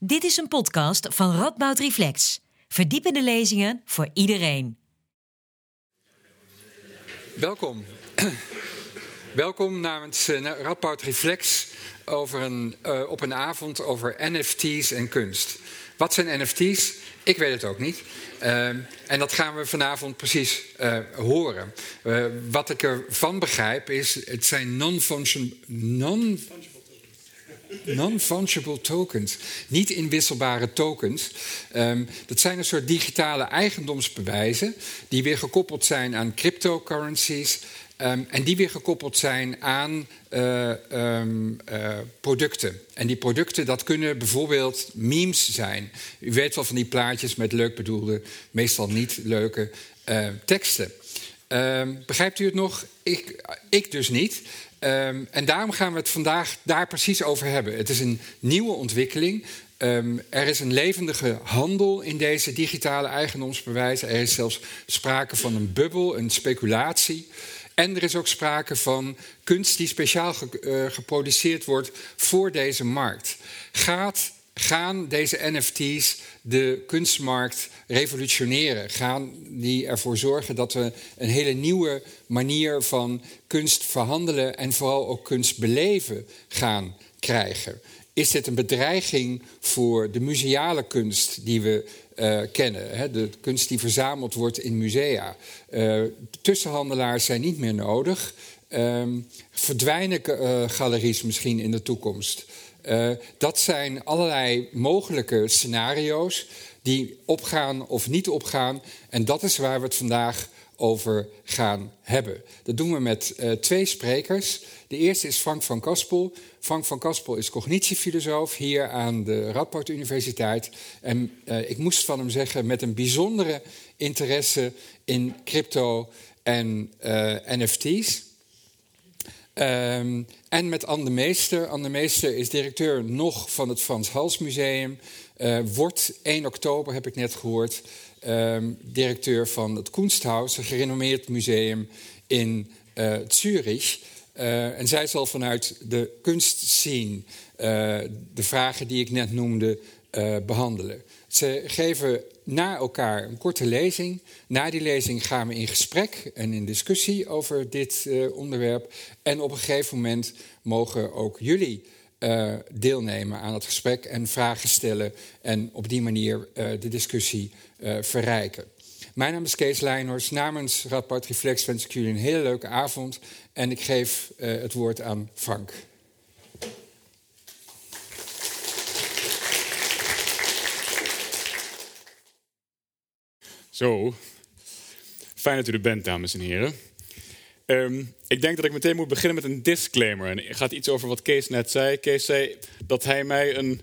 Dit is een podcast van Radboud Reflex. Verdiepende lezingen voor iedereen. Welkom. Welkom namens uh, Radboud Reflex over een, uh, op een avond over NFT's en kunst. Wat zijn NFT's? Ik weet het ook niet. Uh, en dat gaan we vanavond precies horen. Wat ik ervan begrijp is, het zijn non-fungible non non tokens. Niet inwisselbare tokens. Um, dat zijn een soort digitale eigendomsbewijzen die weer gekoppeld zijn aan cryptocurrencies. Um, en die weer gekoppeld zijn aan uh, um, uh, producten. En die producten, dat kunnen bijvoorbeeld memes zijn. U weet wel van die plaatjes met leuk bedoelde, meestal niet leuke uh, teksten. Begrijpt u het nog? Ik, ik dus niet. Um, en daarom gaan we het vandaag daar precies over hebben. Het is een nieuwe ontwikkeling. Um, er is een levendige handel in deze digitale eigendomsbewijzen. Er is zelfs sprake van een bubbel, een speculatie. En er is ook sprake van kunst die speciaal ge, uh, geproduceerd wordt voor deze markt. Gaat, gaan deze NFT's de kunstmarkt revolutioneren? Gaan die ervoor zorgen dat we een hele nieuwe manier van kunst verhandelen en vooral ook kunst beleven gaan krijgen? Is dit een bedreiging voor de museale kunst die we uh, kennen. Hè, de kunst die verzameld wordt in musea. Uh, tussenhandelaars zijn niet meer nodig. Uh, verdwijnen uh, galeries misschien in de toekomst. Dat zijn allerlei mogelijke scenario's die opgaan of niet opgaan. En dat is waar we het vandaag over gaan hebben. Dat doen we met twee sprekers. De eerste is Frank van Kaspel. Frank van Kaspel is cognitiefilosoof hier aan de Radboud Universiteit. En uh, ik moest van hem zeggen, met een bijzondere interesse in crypto en NFT's. Um, en met Anne de Meester. Anne de Meester is directeur nog van het Frans Hals Museum. Uh, wordt 1 oktober, heb ik net gehoord, um, directeur van het Kunsthaus, een gerenommeerd museum in Zurich. Uh, en zij zal vanuit de kunstscene uh, de vragen die ik net noemde uh, behandelen. Ze geven na elkaar een korte lezing. Na die lezing gaan we in gesprek en in discussie over dit onderwerp. En op een gegeven moment mogen ook jullie deelnemen aan het gesprek en vragen stellen. En op die manier de discussie verrijken. Mijn naam is Kees Leijnhorst. Namens Radboud Reflex wens ik jullie een hele leuke avond. En ik geef het woord aan Frank. Zo, fijn dat u er bent, dames en heren. Um, ik denk dat ik meteen moet beginnen met een disclaimer. En het gaat iets over wat Kees net zei. Kees zei dat hij mij een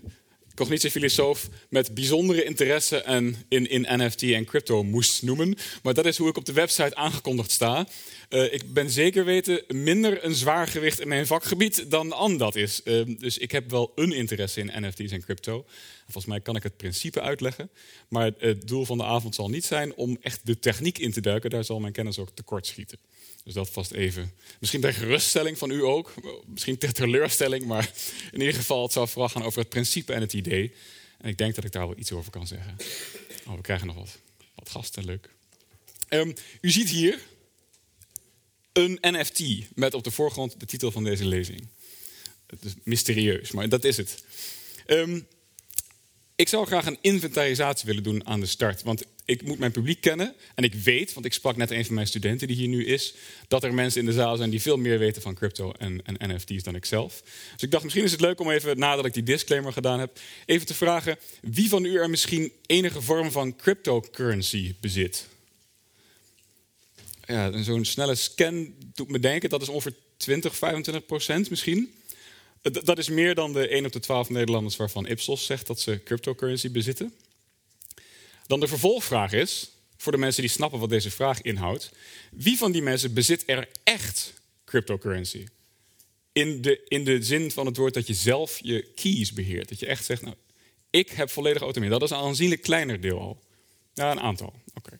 cognitiefilosoof met bijzondere interesse en in, in NFT en crypto moest noemen. Maar dat is hoe ik op de website aangekondigd sta. Uh, ik ben zeker weten minder een zwaar gewicht in mijn vakgebied dan Anne dat is. Uh, dus ik heb wel een interesse in NFT's en crypto. Volgens mij kan ik het principe uitleggen. Maar het doel van de avond zal niet zijn om echt de techniek in te duiken. Daar zal mijn kennis ook tekort schieten. Dus dat vast even. Misschien ter geruststelling van u ook. Misschien ter teleurstelling. Maar in ieder geval, het zal vooral gaan over het principe en het idee. En ik denk dat ik daar wel iets over kan zeggen. Oh, we krijgen nog wat, wat gasten, leuk. Um, u ziet hier een NFT met op de voorgrond de titel van deze lezing. Het is mysterieus, maar dat is het. Um, ik zou graag een inventarisatie willen doen aan de start. Want ik moet mijn publiek kennen. En ik weet, want ik sprak net een van mijn studenten die hier nu is, dat er mensen in de zaal zijn die veel meer weten van crypto en, en NFT's dan ik zelf. Dus ik dacht, misschien is het leuk om even, nadat ik die disclaimer gedaan heb, even te vragen wie van u er misschien enige vorm van cryptocurrency bezit. Ja, zo'n snelle scan doet me denken, dat is ongeveer 20, 25 procent misschien. Dat is meer dan de 1 op de 12 Nederlanders waarvan Ipsos zegt dat ze cryptocurrency bezitten. Dan de vervolgvraag is, voor de mensen die snappen wat deze vraag inhoudt, wie van die mensen bezit er echt cryptocurrency? In de, in de zin van het woord dat je zelf je keys beheert. Dat je echt zegt, nou, ik heb volledige autonomie. Dat is een aanzienlijk kleiner deel al. Ja, een aantal. Oké.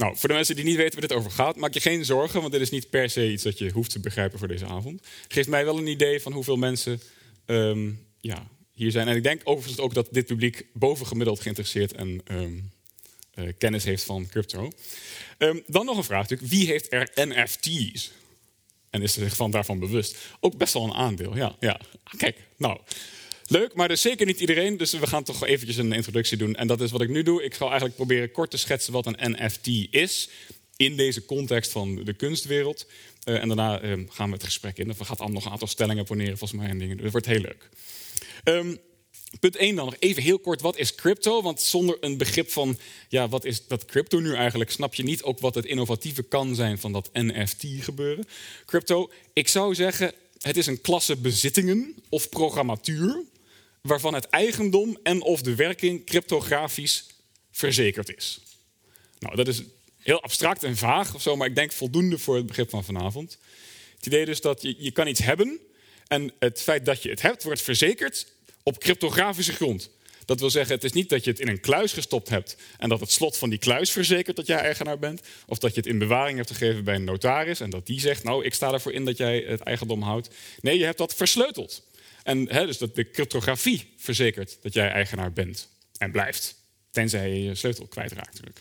Nou, voor de mensen die niet weten waar dit over gaat, maak je geen zorgen, want dit is niet per se iets dat je hoeft te begrijpen voor deze avond. Het geeft mij wel een idee van hoeveel mensen um, ja, hier zijn. En ik denk overigens ook dat dit publiek bovengemiddeld geïnteresseerd en ehm, eh, kennis heeft van crypto. Ehm, dan nog een vraag natuurlijk. Wie heeft er NFT's? En is zich van daarvan bewust? Ook best wel een aandeel, ja. ja. Kijk, nou, leuk, maar dus zeker niet iedereen. Dus we gaan toch eventjes een introductie doen. En dat is wat ik nu doe. Ik zal eigenlijk proberen kort te schetsen wat een NFT is... in deze context van de kunstwereld. Uh, en daarna uh, gaan we het gesprek in. We gaan allemaal nog een aantal stellingen poneren, volgens mij. En dingen. Dat wordt heel leuk. Um, Punt 1 dan nog even heel kort, wat is crypto? Want zonder een begrip van, ja, wat is dat crypto nu eigenlijk, snap je niet ook wat het innovatieve kan zijn van dat NFT-gebeuren. Crypto, ik zou zeggen, het is een klasse bezittingen of programmatuur waarvan het eigendom en of de werking cryptografisch verzekerd is. Nou, dat is heel abstract en vaag of zo, maar ik denk voldoende voor het begrip van vanavond. Het idee dus dat je, je kan iets hebben en het feit dat je het hebt wordt verzekerd op cryptografische grond. Dat wil zeggen, het is niet dat je het in een kluis gestopt hebt en dat het slot van die kluis verzekert dat jij eigenaar bent. Of dat je het in bewaring hebt gegeven bij een notaris en dat die zegt, nou ik sta ervoor in dat jij het eigendom houdt. Nee, je hebt dat versleuteld. En dus dat de cryptografie verzekert dat jij eigenaar bent en blijft. Tenzij je je sleutel kwijtraakt natuurlijk.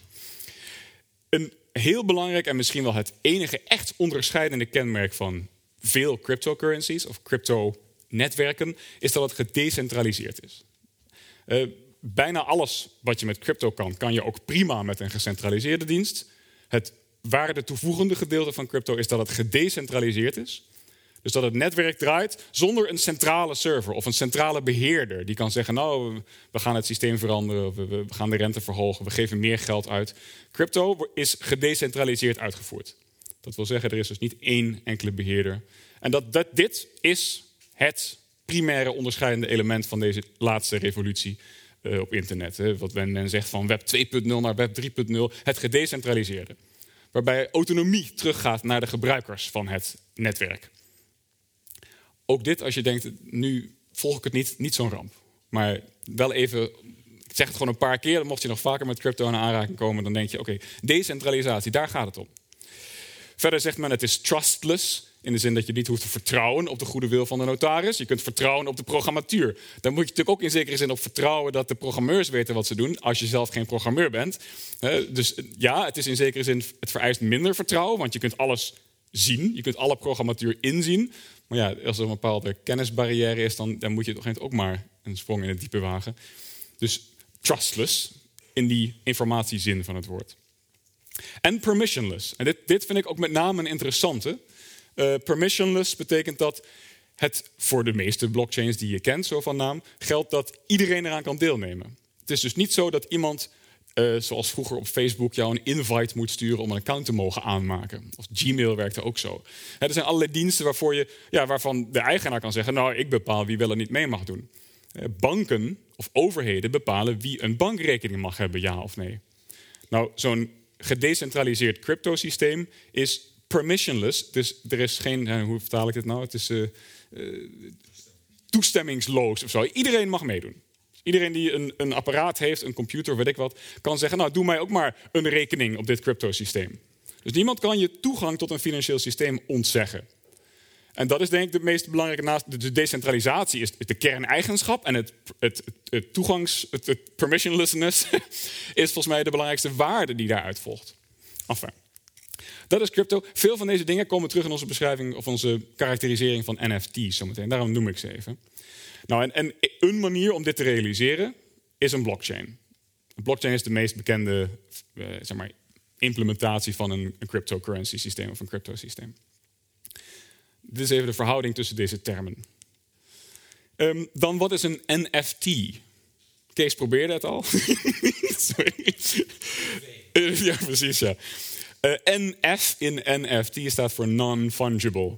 Een heel belangrijk en misschien wel het enige echt onderscheidende kenmerk van veel cryptocurrencies of crypto netwerken, is dat het gedecentraliseerd is. Uh, bijna alles wat je met crypto kan, kan je ook prima met een gecentraliseerde dienst. Het waarde toevoegende gedeelte van crypto is dat het gedecentraliseerd is. Dus dat het netwerk draait zonder een centrale server of een centrale beheerder die kan zeggen: Nou, we gaan het systeem veranderen, we, we gaan de rente verhogen, we geven meer geld uit. Crypto is gedecentraliseerd uitgevoerd. Dat wil zeggen, er is dus niet één enkele beheerder. En dat, dat dit is het primaire onderscheidende element van deze laatste revolutie uh, op internet. Hè. Wat men, zegt van web 2.0 naar web 3.0, het gedecentraliseerde. Waarbij autonomie teruggaat naar de gebruikers van het netwerk. Ook dit, als je denkt, nu volg ik het niet, niet zo'n ramp. Maar wel even, ik zeg het gewoon een paar keer, mocht je nog vaker met crypto in aanraking komen, dan denk je, oké, decentralisatie, daar gaat het om. Verder zegt men, het is trustless. In de zin dat je niet hoeft te vertrouwen op de goede wil van de notaris. Je kunt vertrouwen op de programmatuur. Dan moet je natuurlijk ook in zekere zin op vertrouwen dat de programmeurs weten wat ze doen, als je zelf geen programmeur bent. Dus ja, het is in zekere zin, het vereist minder vertrouwen, want je kunt alles zien. Je kunt alle programmatuur inzien. Maar ja, als er een bepaalde kennisbarrière is, dan, dan moet je toch ook maar een sprong in het diepe wagen. Dus trustless in die informatiezin van het woord. En permissionless. En dit, dit vind ik ook met name een interessante. Uh, permissionless betekent dat het voor de meeste blockchains die je kent, zo van naam, geldt dat iedereen eraan kan deelnemen. Het is dus niet zo dat iemand, uh, zoals vroeger op Facebook, jou een invite moet sturen om een account te mogen aanmaken. Of Gmail werkte ook zo. er zijn allerlei diensten waarvoor je, ja, waarvan de eigenaar kan zeggen: Nou, ik bepaal wie wel en niet mee mag doen. Uh, banken of overheden bepalen wie een bankrekening mag hebben, ja of nee. Nou, zo'n gedecentraliseerd cryptosysteem is permissionless. Dus er is geen, hoe vertaal ik dit nou? Het is toestemmingsloos of zo. Iedereen mag meedoen. Iedereen die een, een apparaat heeft, een computer, weet ik wat, kan zeggen: Nou, doe mij ook maar een rekening op dit cryptosysteem. Dus niemand kan je toegang tot een financieel systeem ontzeggen. En dat is denk ik de meest belangrijke naast de decentralisatie is de kerneigenschap en het, het, het toegangs, het, permissionlessness is volgens mij de belangrijkste waarde die daaruit volgt. Enfin. Dat is crypto. Veel van deze dingen komen terug in onze beschrijving of onze karakterisering van NFT's zometeen. Daarom noem ik ze even. Nou, en, en een manier om dit te realiseren is een blockchain. Een blockchain is de meest bekende uh, zeg maar, implementatie van een, cryptocurrency systeem of een crypto systeem. Dit is even de verhouding tussen deze termen. Um, dan wat is een NFT? Kees probeerde het al. Sorry. ja, precies, ja. Uh, eh, NF in NFT staat voor non-fungible.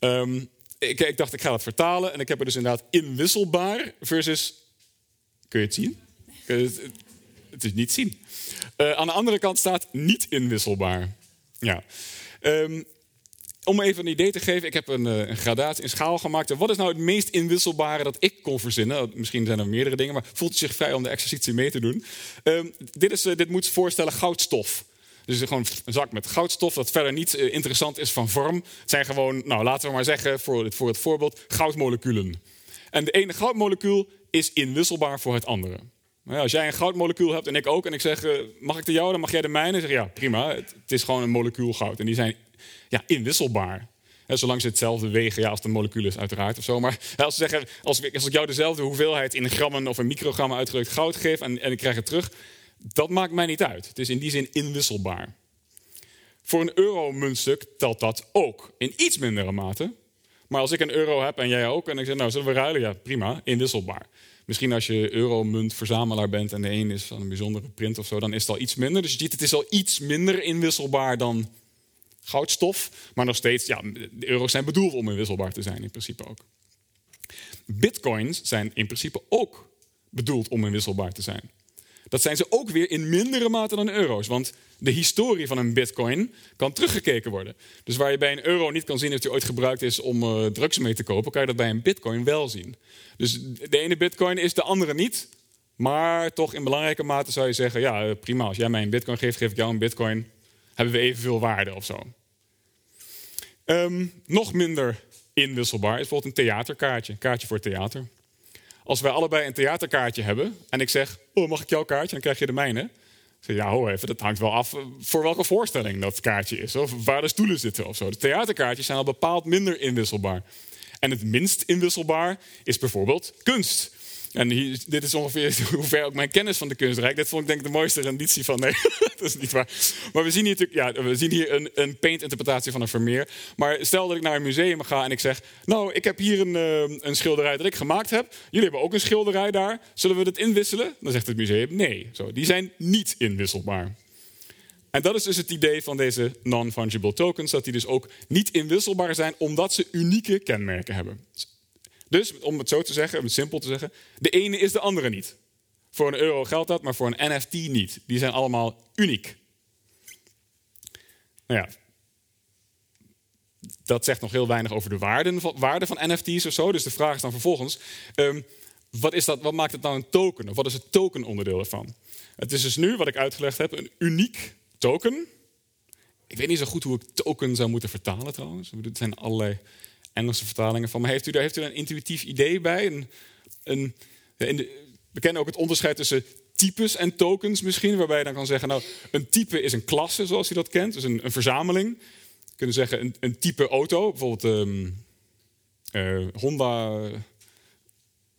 Um, ik, ik, dacht, ik ga het vertalen. En ik heb er dus inderdaad inwisselbaar versus... Kun je het zien? Het, is niet zien. Uh, aan de andere kant staat niet inwisselbaar. Ja. Um, om even een idee te geven, ik heb een, eh, een, een schaal gemaakt. Wat is nou het meest inwisselbare dat ik kon verzinnen? Misschien zijn er meerdere dingen, maar voelt u zich vrij om de exercitie mee te doen. Um, dit, is, dit moet voorstellen goudstof. Dus gewoon een zak met goudstof dat verder niet uh, interessant is van vorm. Het zijn gewoon, nou laten we maar zeggen voor het, voor het voorbeeld, goudmoleculen. En de ene goudmolecuul is inwisselbaar voor het andere. Als jij een goudmolecuul hebt en ik ook, en ik zeg, eh, mag ik de jou, dan mag jij de mijne. Zeg ja, prima, het, is gewoon een molecuul goud. En die zijn ja, inwisselbaar. zolang ze hetzelfde wegen, ja, als de molecuul is uiteraard of zo. Maar als, ze zeggen, als, ik, als ik jou dezelfde hoeveelheid in grammen of in microgrammen uitgedrukt goud geef en, en ik krijg het terug, dat maakt mij niet uit. Het is in die zin inwisselbaar. Voor een euro-muntstuk telt dat ook, in iets mindere mate. Maar als ik een euro heb en jij ook, en ik zeg, nou, zullen we ruilen? Ja, prima, inwisselbaar. Misschien als je euromuntverzamelaar bent en de een is van een bijzondere print of zo, dan is het al iets minder. Dus je ziet, het is al iets minder inwisselbaar dan goudstof. Maar nog steeds, ja, de euro's zijn bedoeld om inwisselbaar te zijn in principe ook. Bitcoins zijn in principe ook bedoeld om inwisselbaar te zijn. Dat zijn ze ook weer in mindere mate dan euro's. Want de historie van een bitcoin kan teruggekeken worden. Dus waar je bij een euro niet kan zien of die ooit gebruikt is om uh, drugs mee te kopen, kan je dat bij een bitcoin wel zien. Dus de ene bitcoin is de andere niet. Maar toch in belangrijke mate zou je zeggen, ja eh, prima, als jij mij een bitcoin geeft, geef ik jou een bitcoin. Hebben we evenveel waarde of zo. Um, nog minder inwisselbaar is bijvoorbeeld een theaterkaartje. Een kaartje voor theater. Als wij allebei een theaterkaartje hebben en ik zeg, oh mag ik jouw kaartje? Dan krijg je de mijne. Zeg, ja hoor even, dat hangt wel af eh, voor welke voorstelling dat kaartje is. Of waar de stoelen zitten of zo. De theaterkaartjes zijn al bepaald minder inwisselbaar. En het minst inwisselbaar is bijvoorbeeld kunst. En dit is ongeveer hoe ver ook mijn kennis van de kunst reikt. Dat vond ik denk ik de mooiste renditie van. Nee, dat is niet waar. Maar we zien hier, natuurlijk, ja, we zien hier een, een paint-interpretatie van een Vermeer. Maar stel dat ik naar een museum ga en ik zeg... Nou, ik heb hier een, uh, een schilderij dat ik gemaakt heb. Jullie hebben ook een schilderij daar. Zullen we dat inwisselen? Dan zegt het museum nee. Zo, die zijn niet inwisselbaar. En dat is dus het idee van deze non-fungible tokens, dat die dus ook niet inwisselbaar zijn omdat ze unieke kenmerken hebben. Dus om het zo te zeggen, om het simpel te zeggen, de ene is de andere niet. Voor een euro geldt dat, maar voor een NFT niet. Die zijn allemaal uniek. Nou ja, dat zegt nog heel weinig over de waarde van, waarde van NFT's of zo. Dus de vraag is dan vervolgens, um, wat, is dat, wat maakt het nou een token? Of wat is het tokenonderdeel ervan? Het is dus nu, wat ik uitgelegd heb, een uniek token. Ik weet niet zo goed hoe ik token zou moeten vertalen trouwens. Er zijn allerlei Engelse vertalingen van. Maar heeft u daar heeft u een intuïtief idee bij? Een, een, we kennen ook het onderscheid tussen types en tokens misschien. Waarbij je dan kan zeggen, nou, een type is een klasse zoals u dat kent. Dus een, een verzameling. We kunnen zeggen een, een type auto. Bijvoorbeeld um, Honda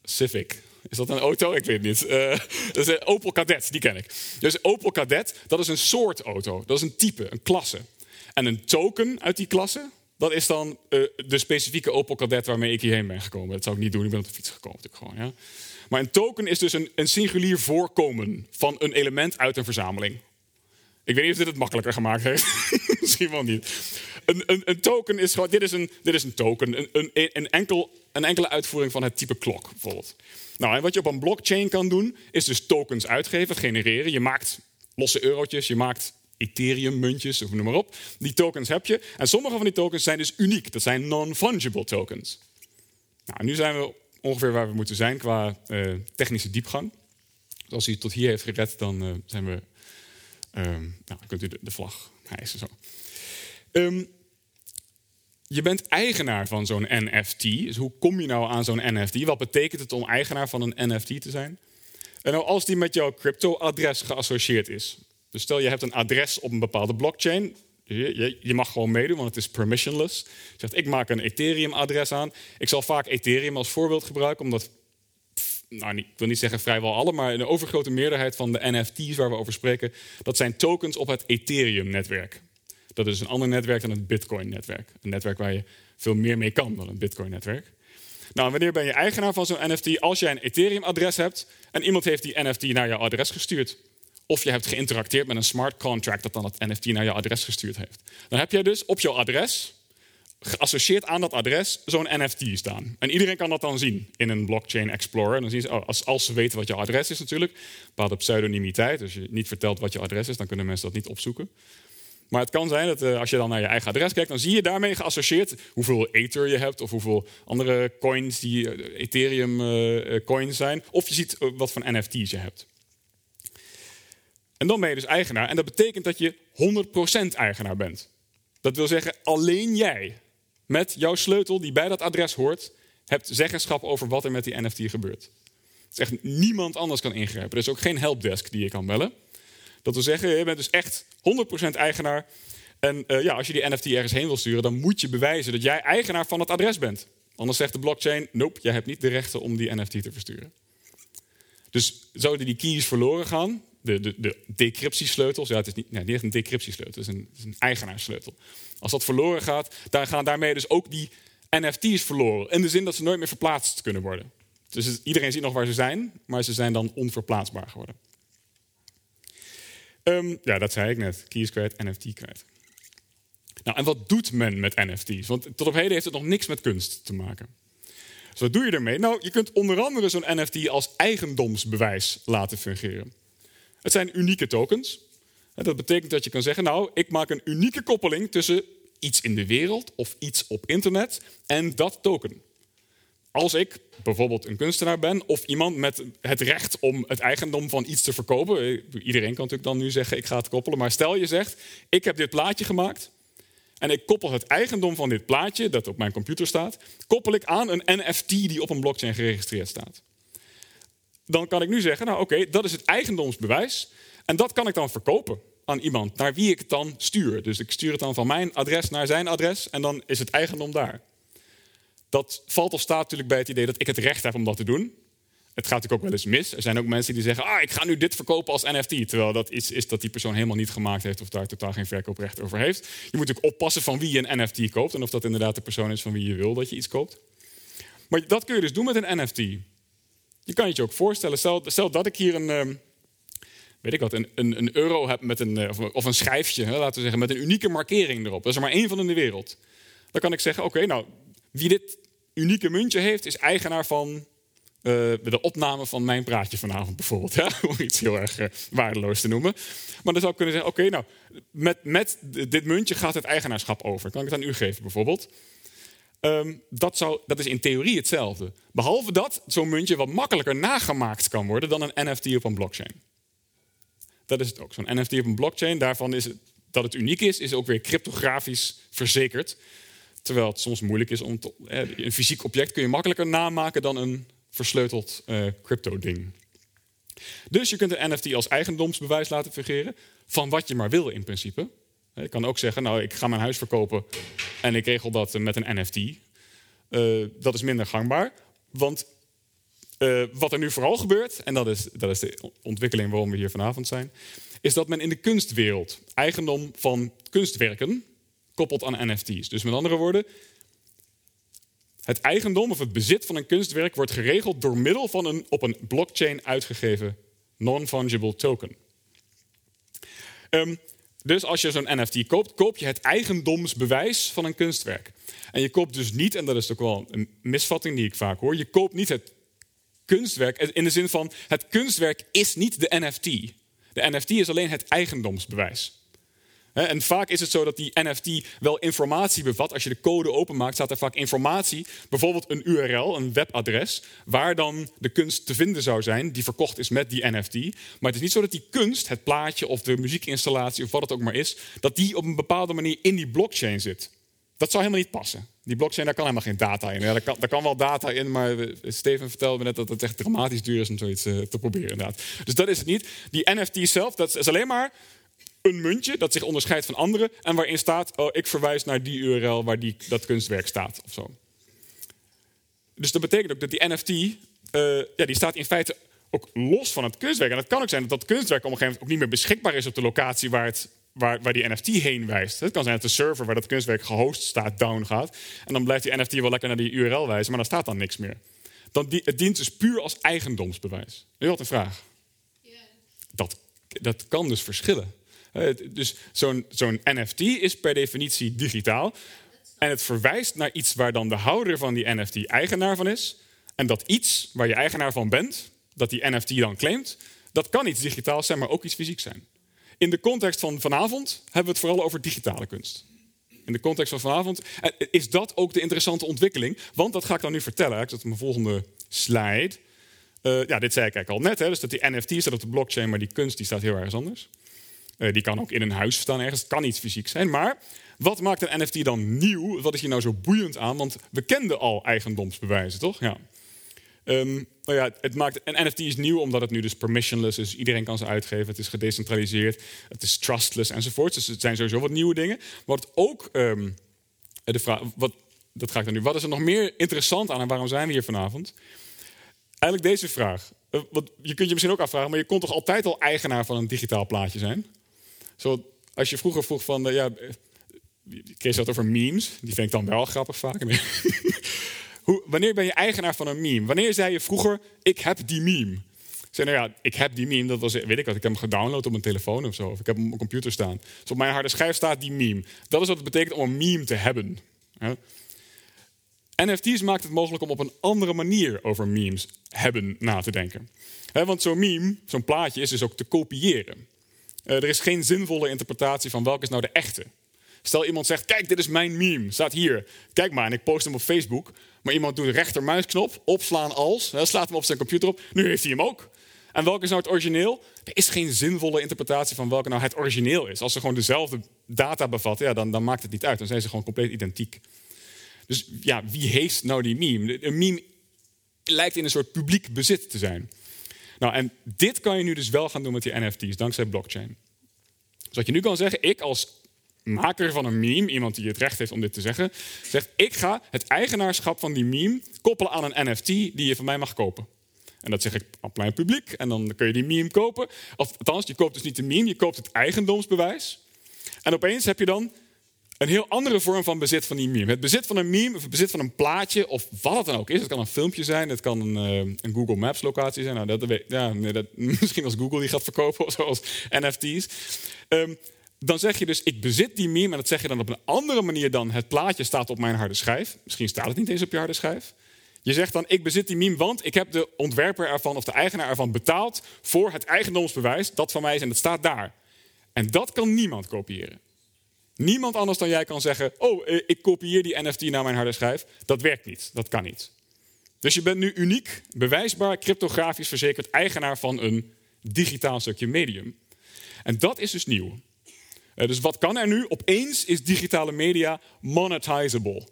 Civic. Is dat een auto? Ik weet het niet. Uh, dat is een Opel Kadett, die ken ik. Dus Opel Kadett, dat is een soort auto. Dat is een type, een klasse. En een token uit die klasse, dat is dan uh, de specifieke Opel Kadett waarmee ik hierheen ben gekomen. Dat zou ik niet doen, ik ben op de fiets gekomen natuurlijk gewoon. Ja. Maar een token is dus een, een singulier voorkomen van een element uit een verzameling. Ik weet niet of dit het makkelijker gemaakt heeft. Misschien wel niet. Een, een, een, token is gewoon, dit is een, dit is een token, een, een, een, enkel, een enkele uitvoering van het type klok bijvoorbeeld. Nou, en wat je op een blockchain kan doen, is dus tokens uitgeven, genereren. Je maakt losse eurotjes, je maakt Ethereum-muntjes, of noem maar op. Die tokens heb je. En sommige van die tokens zijn dus uniek. Dat zijn non-fungible tokens. Nou, nu zijn we ongeveer waar we moeten zijn qua uh, technische diepgang. Dus als u tot hier heeft gered, dan uh, zijn we. Uh, nou, kunt u de, vlag hijsen zo. Um, je bent eigenaar van zo'n NFT. Dus hoe kom je nou aan zo'n NFT? Wat betekent het om eigenaar van een NFT te zijn? En nou, als die met jouw crypto-adres geassocieerd is. Dus stel je hebt een adres op een bepaalde blockchain. Je, je, mag gewoon meedoen, want het is permissionless. Je zegt, ik maak een Ethereum-adres aan. Ik zal vaak Ethereum als voorbeeld gebruiken, omdat nou, ik wil niet zeggen vrijwel alle, maar een overgrote meerderheid van de NFT's waar we over spreken, dat zijn tokens op het Ethereum-netwerk. Dat is een ander netwerk dan het Bitcoin-netwerk. Een netwerk waar je veel meer mee kan dan een Bitcoin-netwerk. Nou, wanneer ben je eigenaar van zo'n NFT? Als jij een Ethereum-adres hebt en iemand heeft die NFT naar jouw adres gestuurd. Of je hebt geïnteracteerd met een smart contract dat dan het NFT naar je adres gestuurd heeft. Dan heb jij dus op jouw adres, geassocieerd aan dat adres, zo'n NFT staan. En iedereen kan dat dan zien in een blockchain explorer. Dan zien ze, oh, als, als ze weten wat je adres is natuurlijk, bepaalde pseudonimiteit. Als je niet vertelt wat je adres is, dan kunnen mensen dat niet opzoeken. Maar het kan zijn dat uh, als je dan naar je eigen adres kijkt, dan zie je daarmee geassocieerd hoeveel Ether je hebt of hoeveel andere coins die uh, Ethereum uh, coins zijn. Of je ziet wat voor NFT's je hebt. En dan ben je dus eigenaar. En dat betekent dat je 100% eigenaar bent. Dat wil zeggen, alleen jij met jouw sleutel die bij dat adres hoort, hebt zeggenschap over wat er met die NFT gebeurt. Dus echt niemand anders kan ingrijpen. Er is ook geen helpdesk die je kan bellen. Dat wil zeggen, je bent dus echt 100% eigenaar. En uh, ja, als je die NFT ergens heen wil sturen, dan moet je bewijzen dat jij eigenaar van het adres bent. Anders zegt de blockchain, nope, jij hebt niet de rechten om die NFT te versturen. Dus zouden die keys verloren gaan, de, de, de decryptiesleutels, ja, het is niet, nee, niet een decryptiesleutel, het is een, is een eigenaarssleutel. Als dat verloren gaat, dan gaan daarmee dus ook die NFT's verloren. In de zin dat ze nooit meer verplaatst kunnen worden. Dus iedereen ziet nog waar ze zijn, maar ze zijn dan onverplaatsbaar geworden. Um, ja, dat zei ik net. Keys kwijt, NFT kwijt. Nou, en wat doet men met NFT's? Want tot op heden heeft het nog niks met kunst te maken. Dus wat doe je ermee? Nou, je kunt onder andere zo'n NFT als eigendomsbewijs laten fungeren. Het zijn unieke tokens. Dat betekent dat je kan zeggen, nou, ik maak een unieke koppeling tussen iets in de wereld of iets op internet en dat token. Als ik bijvoorbeeld een kunstenaar ben of iemand met het recht om het eigendom van iets te verkopen. Iedereen kan natuurlijk dan nu zeggen, ik ga het koppelen. Maar stel je zegt, ik heb dit plaatje gemaakt en ik koppel het eigendom van dit plaatje, dat op mijn computer staat, koppel ik aan een NFT die op een blockchain geregistreerd staat. Dan kan ik nu zeggen, nou oké, dat is het eigendomsbewijs. En dat kan ik dan verkopen aan iemand naar wie ik het dan stuur. Dus ik stuur het dan van mijn adres naar zijn adres en dan is het eigendom daar. Dat valt of staat natuurlijk bij het idee dat ik het recht heb om dat te doen. Het gaat natuurlijk ook wel eens mis. Er zijn ook mensen die zeggen: ah, ik ga nu dit verkopen als NFT. Terwijl dat iets is dat die persoon helemaal niet gemaakt heeft of daar totaal geen verkooprecht over heeft. Je moet natuurlijk oppassen van wie je een NFT koopt en of dat inderdaad de persoon is van wie je wil dat je iets koopt. Maar dat kun je dus doen met een NFT. Je kan je je ook voorstellen, stel, dat ik hier een, ehm, weet ik wat, een, een, een euro heb met een, eh, of een schijfje, laten we zeggen, met een unieke markering erop. Dat is er maar één van in de wereld. Dan kan ik zeggen: oké, nou, wie dit unieke muntje heeft, is eigenaar van uh, de opname van mijn praatje vanavond bijvoorbeeld. Om iets heel erg uh, waardeloos te noemen. Maar dan zou ik kunnen zeggen, oké, nou, met, met dit muntje gaat het eigenaarschap over. Kan ik het aan u geven bijvoorbeeld? Um, dat, zou, dat is in theorie hetzelfde. Behalve dat zo'n muntje wat makkelijker nagemaakt kan worden dan een NFT op een blockchain. Dat is het ook. Zo'n NFT op een blockchain, daarvan is het, dat het uniek is, is ook weer cryptografisch verzekerd. Terwijl het soms moeilijk is om een fysiek object kun je makkelijker namaken dan een versleuteld uh, crypto-ding. Dus je kunt een NFT als eigendomsbewijs laten fungeren van wat je maar wil in principe. Je kan ook zeggen, nou ik ga mijn huis verkopen en ik regel dat met een NFT. Eh, dat is minder gangbaar, want wat er nu vooral gebeurt, en dat is, dat is de ontwikkeling waarom we hier vanavond zijn, is dat men in de kunstwereld eigendom van kunstwerken koppelt aan NFT's. Dus met andere woorden, het eigendom of het bezit van een kunstwerk wordt geregeld door middel van een op een blockchain uitgegeven non-fungible token. Um, dus als je zo'n NFT koopt, koop je het eigendomsbewijs van een kunstwerk. En je koopt dus niet, en dat is ook wel een misvatting die ik vaak hoor, je koopt niet het kunstwerk in de zin van het kunstwerk is niet de NFT. De NFT is alleen het eigendomsbewijs. En vaak is het zo dat die NFT wel informatie bevat. Als je de code openmaakt, staat er vaak informatie. Bijvoorbeeld een URL, een webadres, waar dan de kunst te vinden zou zijn, die verkocht is met die NFT. Maar het is niet zo dat die kunst, het plaatje of de muziekinstallatie of wat het ook maar is, dat die op een bepaalde manier in die blockchain zit. Dat zou helemaal niet passen. Die blockchain, daar kan helemaal geen data in. Ja, daar, kan, daar kan wel data in, maar Steven vertelde me net dat het echt dramatisch duur is om zoiets uh, te proberen. Inderdaad. Dus dat is het niet. Die NFT zelf, dat is alleen maar een muntje dat zich onderscheidt van anderen en waarin staat, oh, ik verwijs naar die URL waar die, dat kunstwerk staat of zo. Dus dat betekent ook dat die NFT, uh, eh, ja, die staat in feite ook los van het kunstwerk. En het kan ook zijn dat dat kunstwerk op een gegeven moment ook niet meer beschikbaar is op de locatie waar, het, waar, waar die NFT heen wijst. Het kan zijn dat de server waar dat kunstwerk gehost staat down gaat. En dan blijft die NFT wel lekker naar die URL wijzen, maar dan staat dan niks meer. Dan die, het dient dus puur als eigendomsbewijs. Nu had een vraag. Dat, dat kan dus verschillen. Eh, dus zo'n NFT is per definitie digitaal. En het verwijst naar iets waar dan de houder van die NFT eigenaar van is. En dat iets waar je eigenaar van bent, dat die NFT dan claimt, dat kan iets digitaals zijn, maar ook iets fysiek zijn. In de context van vanavond hebben we het vooral over digitale kunst. In de context van vanavond eh, is dat ook de interessante ontwikkeling. Want dat ga ik dan nu vertellen. Ik zet op mijn volgende slide. Uh, ja, dit zei ik eigenlijk al net. Hè, dus dat die NFT staat op de blockchain, maar die kunst die staat heel ergens anders. Uh, die kan ook in een huis staan ergens. Het kan iets fysiek zijn. Maar wat maakt een NFT dan nieuw? Wat is hier nou zo boeiend aan? Want we kenden al eigendomsbewijzen, toch? Ja. Ehm, nou ja, het maakt, een NFT is nieuw omdat het nu dus permissionless is. Iedereen kan ze uitgeven. Het is gedecentraliseerd. Het is trustless enzovoort. Dus het zijn sowieso wat nieuwe dingen. Wat ook ehm, de vraag, wat, dat ga ik dan nu. Wat is er nog meer interessant aan en waarom zijn we hier vanavond? Eigenlijk deze vraag. Wat, je kunt je misschien ook afvragen, maar je kon toch altijd al eigenaar van een digitaal plaatje zijn? Zo, als je vroeger vroeg van, uh, ja, Kees had over memes. Die vind ik dan wel grappig vaak. Hoe, wanneer ben je eigenaar van een meme? Wanneer zei je vroeger, ik heb die meme? Zei, nou ja, ik heb die meme, dat was, weet ik wat, ik heb hem gedownload op mijn telefoon of zo. Of ik heb hem op mijn computer staan. Dus op mijn harde schijf staat die meme. Dat is wat het betekent om een meme te hebben. NFT's maakt het mogelijk om op een andere manier over memes hebben na te denken. want zo'n meme, zo'n plaatje, is dus ook te kopiëren. Uh, er is geen zinvolle interpretatie van welke is nou de echte. Stel iemand zegt, kijk, dit is mijn meme, staat hier. Kijk maar, en ik post hem op Facebook. Maar iemand doet rechtermuisknop, opslaan als, slaat hem op zijn computer op. Nu heeft hij hem ook. En welke is nou het origineel? Er is geen zinvolle interpretatie van welke nou het origineel is. Als ze gewoon dezelfde data bevatten, ja, dan, dan maakt het niet uit. Dan zijn ze gewoon compleet identiek. Dus ja, wie heeft nou die meme? Een meme lijkt in een soort publiek bezit te zijn. Nou, en dit kan je nu dus wel gaan doen met die NFT's, dankzij blockchain. Dus wat je nu kan zeggen, ik als maker van een meme, iemand die het recht heeft om dit te zeggen, zegt: Ik ga het eigenaarschap van die meme koppelen aan een NFT die je van mij mag kopen. En dat zeg ik op mijn publiek. En dan kun je die meme kopen. Of, althans, je koopt dus niet de meme, je koopt het eigendomsbewijs. En opeens heb je dan een heel andere vorm van bezit van die meme. Het bezit van een meme, of het bezit van een plaatje, of wat het dan ook is. Het kan een filmpje zijn, het kan een, uh, een Google Maps locatie zijn. Nou, dat, ja, nee, dat, misschien als Google die gaat verkopen, of zoals NFT's. Um, dan zeg je dus, ik bezit die meme. En dat zeg je dan op een andere manier dan het plaatje staat op mijn harde schijf. Misschien staat het niet eens op je harde schijf. Je zegt dan, ik bezit die meme, want ik heb de ontwerper ervan of de eigenaar ervan betaald voor het eigendomsbewijs dat van mij is en dat staat daar. En dat kan niemand kopiëren. Niemand anders dan jij kan zeggen, oh, eh, ik kopieer die NFT naar mijn harde schijf. Dat werkt niet, dat kan niet. Dus je bent nu uniek, bewijsbaar, cryptografisch verzekerd eigenaar van een digitaal stukje medium. En dat is dus nieuw. Eh, dus wat kan er nu? Opeens is digitale media monetizable.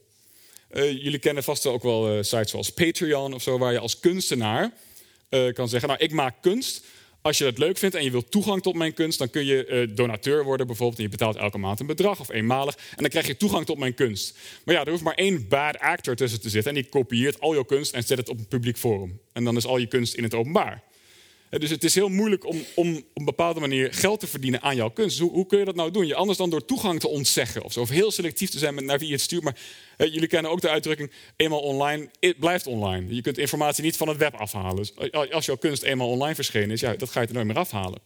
Uh, jullie kennen vast ook wel sites zoals Patreon of zo, waar je als kunstenaar kan zeggen: Nou, ik maak kunst. Als je dat leuk vindt en je wilt toegang tot mijn kunst, dan kun je donateur worden bijvoorbeeld. En je betaalt elke maand een bedrag of eenmalig. En dan krijg je toegang tot mijn kunst. Maar ja, er hoeft maar één bad actor tussen te zitten. En die kopieert al jouw kunst en zet het op een publiek forum. En dan is al je kunst in het openbaar. Dus het is heel moeilijk om, om op een bepaalde manier geld te verdienen aan jouw kunst. Hoe, hoe, kun je dat nou doen? Je, anders dan door toegang te ontzeggen of zo. Of heel selectief te zijn met naar wie je het stuurt. Maar jullie kennen ook de uitdrukking: eenmaal online, het blijft online. Je kunt informatie niet van het web afhalen. Dus als jouw kunst eenmaal online verschenen is, ja, dat ga je er nooit meer afhalen.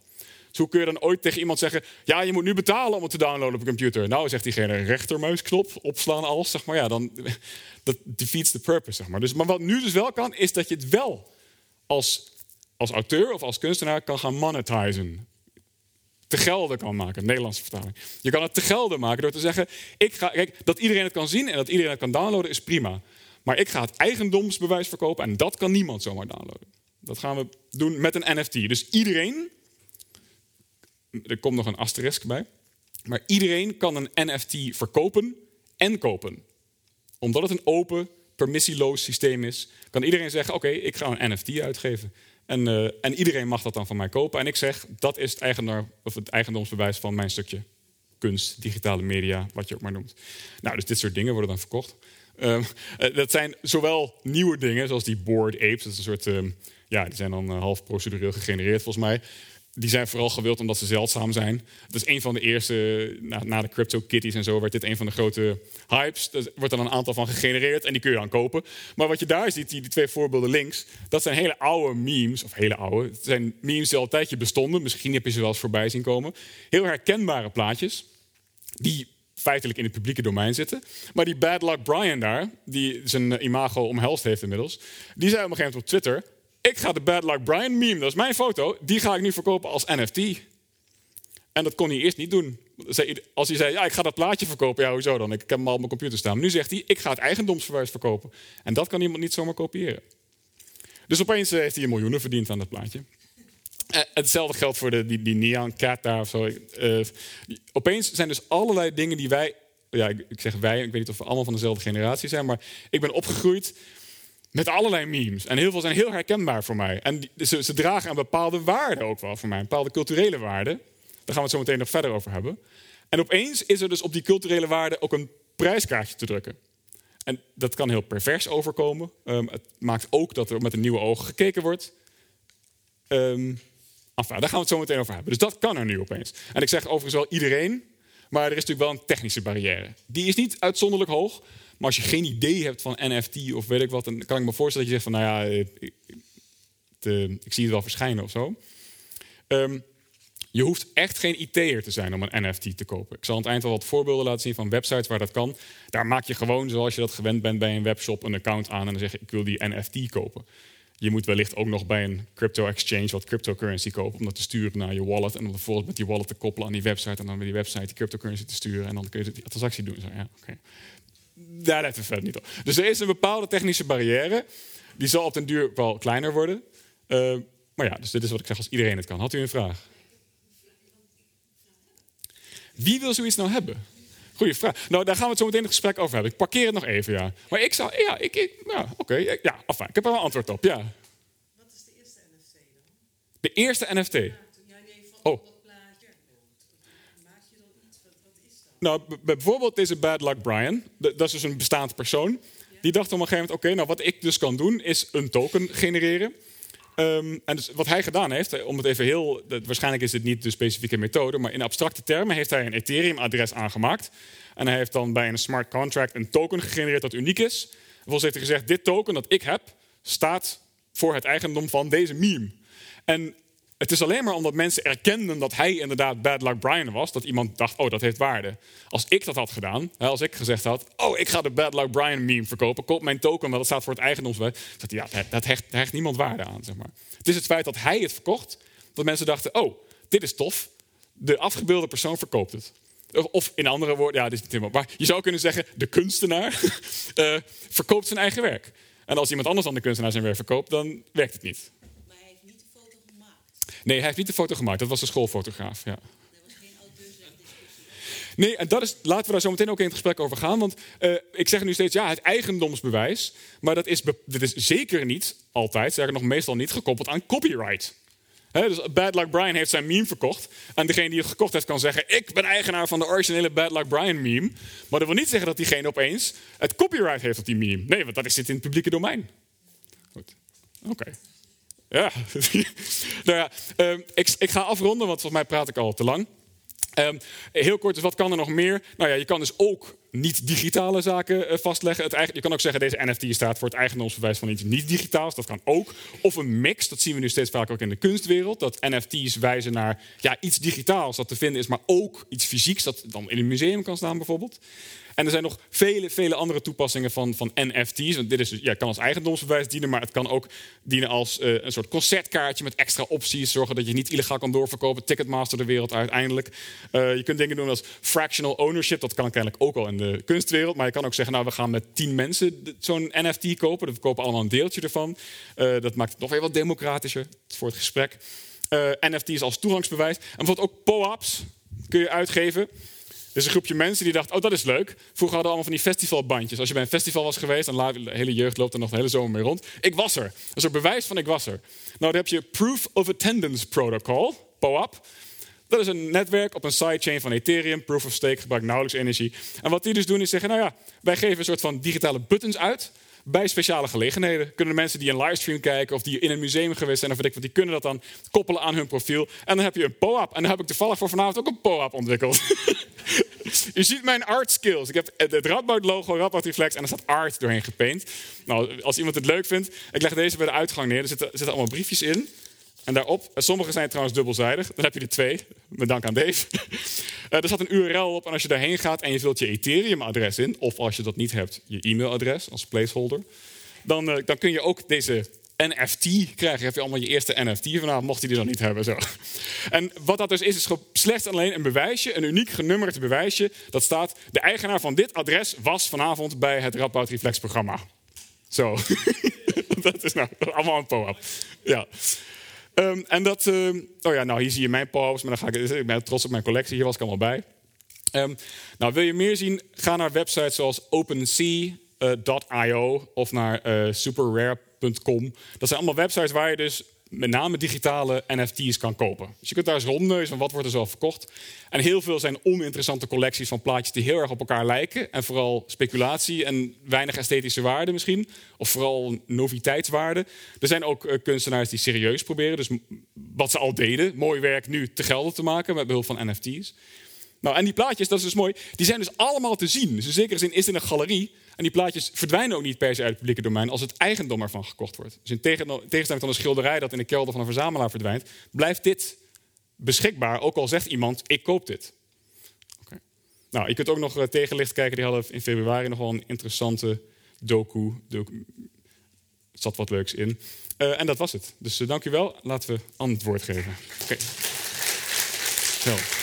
Dus hoe kun je dan ooit tegen iemand zeggen: ja, je moet nu betalen om het te downloaden op een computer? Nou, zegt diegene rechtermuisknop, opslaan als, zeg maar. Ja, dan dat defeats the purpose, zeg maar. Dus, maar wat nu dus wel kan, is dat je het wel als als auteur of als kunstenaar kan gaan monetizen. Te gelden kan maken, Nederlandse vertaling. Je kan het te gelden maken door te zeggen: ik ga, kijk, dat iedereen het kan zien en dat iedereen het kan downloaden is prima. Maar ik ga het eigendomsbewijs verkopen en dat kan niemand zomaar downloaden. Dat gaan we doen met een NFT. Dus iedereen, er komt nog een asterisk bij, maar iedereen kan een NFT verkopen en kopen. Omdat het een open, permissieloos systeem is, kan iedereen zeggen: Oké, ik ga een NFT uitgeven. En, uh, en, iedereen mag dat dan van mij kopen. En ik zeg, dat is het, eigenaar, of het eigendomsbewijs van mijn stukje kunst, digitale media, wat je ook maar noemt. Nou, dus dit soort dingen worden dan verkocht. Uh, dat zijn zowel nieuwe dingen, zoals die board apes. Dat is een soort, uh, ja, die zijn dan half procedureel gegenereerd volgens mij die zijn vooral gewild omdat ze zeldzaam zijn. Het is een van de eerste, na, na de crypto kitties en zo, werd dit een van de grote hypes. Er wordt er een aantal van gegenereerd en die kun je dan kopen. Maar wat je daar ziet, die, die twee voorbeelden links, dat zijn hele oude memes, of hele oude. Het zijn memes die al een tijdje bestonden. Misschien heb je ze wel eens voorbij zien komen. Heel herkenbare plaatjes, die feitelijk in het publieke domein zitten. Maar die Bad Luck Brian daar, die zijn imago omhelst heeft inmiddels, die zei op een gegeven moment op Twitter ik ga de Bad Luck Brian meme, dat is mijn foto, die ga ik nu verkopen als NFT. En dat kon hij eerst niet doen. Als hij zei, ja, ik ga dat plaatje verkopen, ja, hoezo dan? Ik heb hem al op mijn computer staan. nu zegt hij, ik ga het eigendomsverwijs verkopen. En dat kan iemand niet zomaar kopiëren. Dus opeens eh, heeft hij miljoenen verdiend aan dat plaatje. Eh, hetzelfde geldt voor de, die, die Neon Cat daar of zo. Uh, opeens zijn dus allerlei dingen die wij... Ja, ik zeg wij, ik weet niet of we allemaal van dezelfde generatie zijn... maar ik ben opgegroeid Met allerlei memes. En heel veel zijn heel herkenbaar voor mij. En ze, ze dragen een bepaalde waarde ook wel voor mij. Een bepaalde culturele waarde. Daar gaan we het zo meteen nog verder over hebben. En opeens is er dus op die culturele waarde ook een prijskaartje te drukken. En dat kan heel pervers overkomen. Um, het maakt ook dat er met een nieuwe ogen gekeken wordt. Um, enfin, daar gaan we het zo meteen over hebben. Dus dat kan er nu opeens. En ik zeg overigens wel iedereen, maar er is natuurlijk wel een technische barrière. Die is niet uitzonderlijk hoog. Maar als je geen idee hebt van NFT of weet ik wat, dan kan ik me voorstellen dat je zegt van, nou ja, ik, ik zie het wel verschijnen of zo. Um, je hoeft echt geen IT'er te zijn om een NFT te kopen. Ik zal aan het eind wel wat voorbeelden laten zien van websites waar dat kan. Daar maak je gewoon, zoals je dat gewend bent bij een webshop, een account aan en dan zeg je: Ik wil die NFT kopen. Je moet wellicht ook nog bij een crypto exchange wat cryptocurrency kopen om dat te sturen naar je wallet. En om vervolgens met die wallet te koppelen aan die website. En dan met die website die cryptocurrency te sturen. En dan kun je die transactie doen. Zo, ja, okay. Daar let we verder niet op. Dus er is een bepaalde technische barrière. Die zal op den duur wel kleiner worden. Uh, maar ja, dus dit is wat ik zeg als iedereen het kan. Had u een vraag? Wie wil zoiets nou hebben? Goeie vraag. Nou, daar gaan we het zo meteen een gesprek over hebben. Ik parkeer het nog even, ja. Maar ik zou, ja, ik, ik ja, oké, ja, enfin, ik heb er wel een antwoord op, ja. Wat is de eerste NFT dan? De eerste NFT? Ja, nee, van oh. dat plaatje. Maak je dan iets, wat, wat is dat? Nou, bijvoorbeeld deze Bad Luck Brian. Dat is dus een bestaand persoon. Die dacht op een gegeven moment, oké, nou wat ik dus kan doen, is een token genereren. Um, en dus wat hij gedaan heeft, om het even heel. Waarschijnlijk is het niet de specifieke methode, maar in abstracte termen heeft hij een Ethereum-adres aangemaakt. En hij heeft dan bij een smart contract een token gegenereerd dat uniek is. Vervolgens heeft hij gezegd: Dit token dat ik heb, staat voor het eigendom van deze meme. En het is alleen maar omdat mensen erkenden dat hij inderdaad Bad Luck Brian was, dat iemand dacht, oh, dat heeft waarde. Als ik dat had gedaan, als ik gezegd had, oh, ik ga de Bad Luck Brian meme verkopen, koop mijn token, maar dat staat voor het eigendomswet, dat, ja, dat hecht, niemand waarde aan. Zeg maar. Het is het feit dat hij het verkocht, dat mensen dachten, oh, dit is tof, de afgebeelde persoon verkoopt het. Of in andere woorden, ja, dit is niet helemaal, maar je zou kunnen zeggen, de kunstenaar uh, verkoopt zijn eigen werk. En als iemand anders dan de kunstenaar zijn werk verkoopt, dan werkt het niet. Nee, hij heeft niet de foto gemaakt. Dat was de schoolfotograaf. Ja. Nee, en dat is, laten we daar zo meteen ook in het gesprek over gaan. Want uh, ik zeg nu steeds, ja, het eigendomsbewijs. Maar dat is, is zeker niet altijd, zeker nog meestal niet, gekoppeld aan copyright. Dus Bad Luck Brian heeft zijn meme verkocht. En degene die het gekocht heeft kan zeggen: Ik ben eigenaar van de originele Bad Luck Brian meme. Maar dat wil niet zeggen dat diegene opeens het copyright heeft op die meme. Nee, want dat zit in het publieke domein. Goed. Oké. Ja, nou ja, um, ik, ik, ga afronden, want volgens mij praat ik al te lang. Um, heel kort, dus wat kan er nog meer? Nou ja, je kan dus ook niet-digitale zaken uh, vastleggen. Het je kan ook zeggen, deze NFT staat voor het eigendomsbewijs van iets niet-digitaals. Dat kan ook. Of een mix, dat zien we nu steeds vaker ook in de kunstwereld. Dat NFT's wijzen naar ja, iets digitaals dat te vinden is, maar ook iets fysieks dat dan in een museum kan staan bijvoorbeeld. En er zijn nog vele, vele andere toepassingen van, van NFT's. Want dit is, dus, ja, kan als eigendomsbewijs dienen, maar het kan ook dienen als uh, een soort concertkaartje met extra opties. Zorgen dat je niet illegaal kan doorverkopen. Ticketmaster de wereld uiteindelijk. Uh, je kunt dingen doen als fractional ownership. Dat kan kennelijk ook al in de kunstwereld. Maar je kan ook zeggen, nou, we gaan met tien mensen zo'n NFT kopen. We kopen allemaal een deeltje ervan. Uh, dat maakt het nog weer wat democratischer voor het gesprek. NFT's als toegangsbewijs. En bijvoorbeeld ook POAPs kun je uitgeven. Dus een groepje mensen die dacht, oh dat is leuk. Vroeger hadden we allemaal van die festivalbandjes. Als je bij een festival was geweest, dan de hele jeugd loopt er nog de hele zomer mee rond. Ik was er. Dat is een bewijs van ik was er. Nou, dan heb je Proof of Attendance Protocol, POAP. Dat is een netwerk op een sidechain van Ethereum. Proof of Stake gebruikt nauwelijks energie. En wat die dus doen is zeggen, nou ja, wij geven een soort van digitale buttons uit bij speciale gelegenheden. Kunnen de mensen die een livestream kijken of die in een museum geweest zijn of weet ik wat, die kunnen dat dan koppelen aan hun profiel. En dan heb je een POAP. En dan heb ik toevallig voor vanavond ook een POAP ontwikkeld. je ziet mijn art skills. Ik heb het Radboud logo, Radboud Reflex en er staat art doorheen gepaint. Nou, als iemand het leuk vindt, ik leg deze bij de uitgang neer. Er zitten, er zitten allemaal briefjes in. En daarop, sommige zijn trouwens dubbelzijdig, dan heb je er twee, met aan Dave. Eh, er staat een URL op en als je daarheen gaat en je vult je Ethereum-adres in, of als je dat niet hebt, je e-mailadres als placeholder, dan, uh, dan kun je ook deze NFT krijgen. Heb je allemaal je eerste NFT vanavond, mocht je die dan niet hebben. Zo. En wat dat dus is, is slechts alleen een bewijsje, een uniek genummerd bewijsje. Dat staat, de eigenaar van dit adres was vanavond bij het Radboud Reflex programma. Zo. dat is nou allemaal een POAP. Ja. Um, en dat, um, oh ja, nou hier zie je mijn POAPs, maar dan ga ik, ik ben trots op mijn collectie, hier was ik allemaal bij. Um, nou, wil je meer zien, ga naar websites zoals OpenSea, eh, of naar eh, superrare.com. Dat zijn allemaal websites waar je dus met name digitale NFT's kan kopen. Dus je kunt daar eens rondneuzen van wat wordt er zo verkocht. En heel veel zijn oninteressante collecties van plaatjes die heel erg op elkaar lijken. En vooral speculatie en weinig esthetische waarde misschien. Of vooral noviteitswaarde. Er zijn ook eh, kunstenaars die serieus proberen. Dus wat ze al deden, mooi werk nu te gelden te maken met behulp van NFT's. Nou, en die plaatjes, dat is dus mooi, die zijn dus allemaal te zien. Dus in zekere zin is in een galerie. En die plaatjes verdwijnen ook niet per se uit het publieke domein als het eigendom ervan gekocht wordt. Dus in tegen- tegenstelling tot een schilderij dat in de kelder van een verzamelaar verdwijnt, blijft dit beschikbaar, ook al zegt iemand, ik koop dit. Nou, je kunt ook nog eh, tegenlicht kijken, die hadden in februari nog wel een interessante docu. er zat wat leuks in. Eh, en dat was het. Dus eh, dank u wel. Laten we aan het woord geven. Oké. Zo.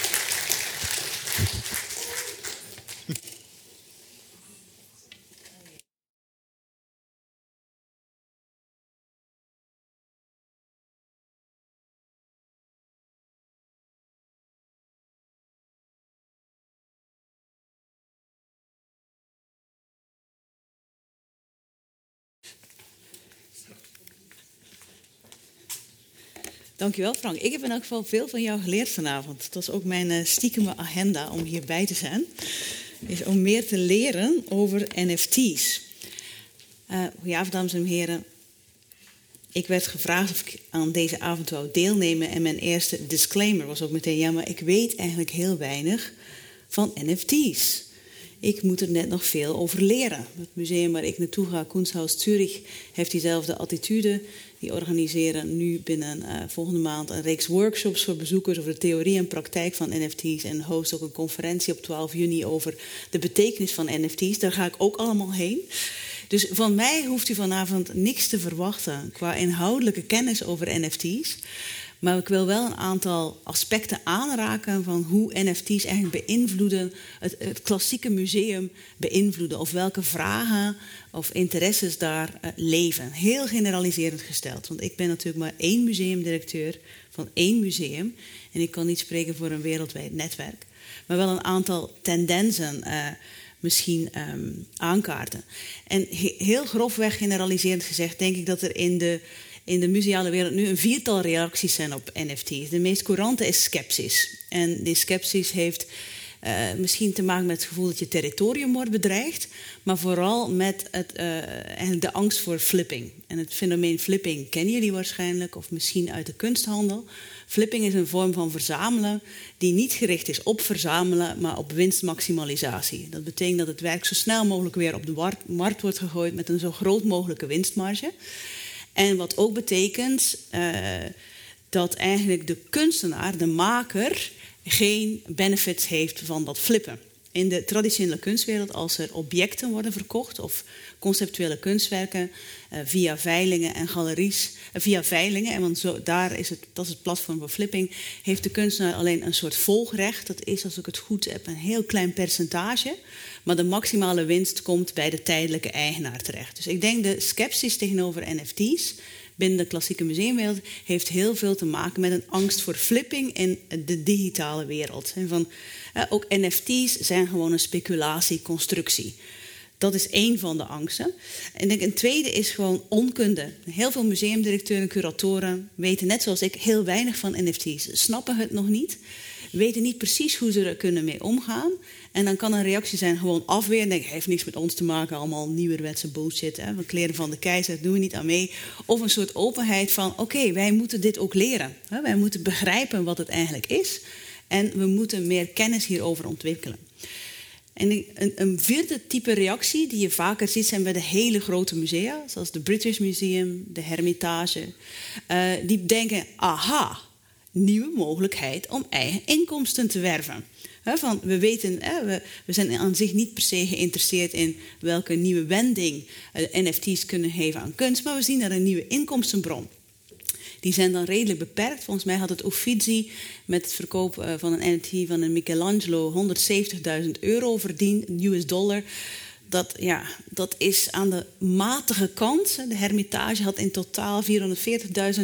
Dankjewel Frank. Ik heb in elk geval veel van jou geleerd vanavond. Dat is ook mijn uh, stiekeme agenda om hierbij te zijn. Is om meer te leren over NFT's. Uh, goedenavond dames en heren. Ik werd gevraagd of ik aan deze avond wou deelnemen. En mijn eerste disclaimer was ook meteen... ja, maar ik weet eigenlijk heel weinig van NFT's. Ik moet er net nog veel over leren. Het museum waar ik naartoe ga, Kunsthaus Zurich, heeft diezelfde attitude. Die organiseren nu binnen uh, volgende maand een reeks workshops voor bezoekers over de theorie en praktijk van NFT's. En host ook een conferentie op 12 juni over de betekenis van NFT's. Daar ga ik ook allemaal heen. Dus van mij hoeft u vanavond niks te verwachten qua inhoudelijke kennis over NFT's. Maar ik wil wel een aantal aspecten aanraken van hoe NFT's eigenlijk beïnvloeden, het, klassieke museum beïnvloeden. Of welke vragen of interesses daar uh, leven. Heel generaliserend gesteld. Want ik ben natuurlijk maar één museumdirecteur van één museum. En ik kan niet spreken voor een wereldwijd netwerk. Maar wel een aantal tendensen uh, misschien um, aankaarten. En he heel grofweg generaliserend gezegd denk ik dat er in de in de museale wereld nu een viertal reacties zijn op NFT's. De meest courante is sceptisch. En die sceptisch heeft uh, misschien te maken met het gevoel dat je territorium wordt bedreigd, maar vooral met het, uh, de angst voor flipping. En het fenomeen flipping kennen jullie waarschijnlijk, of misschien uit de kunsthandel. Flipping is een vorm van verzamelen die niet gericht is op verzamelen, maar op winstmaximalisatie. Dat betekent dat het werk zo snel mogelijk weer op de markt wordt gegooid met een zo groot mogelijke winstmarge. En wat ook betekent uh, dat eigenlijk de kunstenaar, de maker, geen benefits heeft van dat flippen. In de traditionele kunstwereld, als er objecten worden verkocht of conceptuele kunstwerken uh, via veilingen en galeries, uh, via veilingen, en want daar is het, dat is het platform voor flipping, heeft de kunstenaar alleen een soort volgrecht. Dat is, als ik het goed heb, een heel klein percentage. Maar de maximale winst komt bij de tijdelijke eigenaar terecht. Dus ik denk de sceptisch tegenover NFT's binnen de klassieke museumwereld heeft heel veel te maken met een angst voor flipping in de digitale wereld. En van, ook NFT's zijn gewoon een speculatieconstructie. Dat is één van de angsten. En denk een tweede is gewoon onkunde. Heel veel museumdirecteuren en curatoren weten net zoals ik heel weinig van NFT's. Snappen het nog niet. Weten niet precies hoe ze er kunnen mee omgaan. En dan kan een reactie zijn gewoon afweer. Denk, heeft niks met ons te maken, allemaal nieuwerwetse bullshit. Hè? Van kleren van de keizer, doen we niet aan mee. Of een soort openheid van, oké, wij moeten dit ook leren. Hè? Wij moeten begrijpen wat het eigenlijk is. En we moeten meer kennis hierover ontwikkelen. En een, een vierde type reactie die je vaker ziet zijn bij de hele grote musea, zoals de British Museum, de Hermitage. Uh, die denken, aha, nieuwe mogelijkheid om eigen inkomsten te werven. He, van, we weten, we, we, zijn aan zich niet per se geïnteresseerd in welke nieuwe wending uh, NFT's kunnen geven aan kunst, maar we zien er een nieuwe inkomstenbron. Die zijn dan redelijk beperkt. Volgens mij had het Uffizi met het verkoop uh, van een NFT van een Michelangelo 170.000 euro verdiend, US dollar. Dat, ja, dat is aan de matige kant. De Hermitage had in totaal 440.000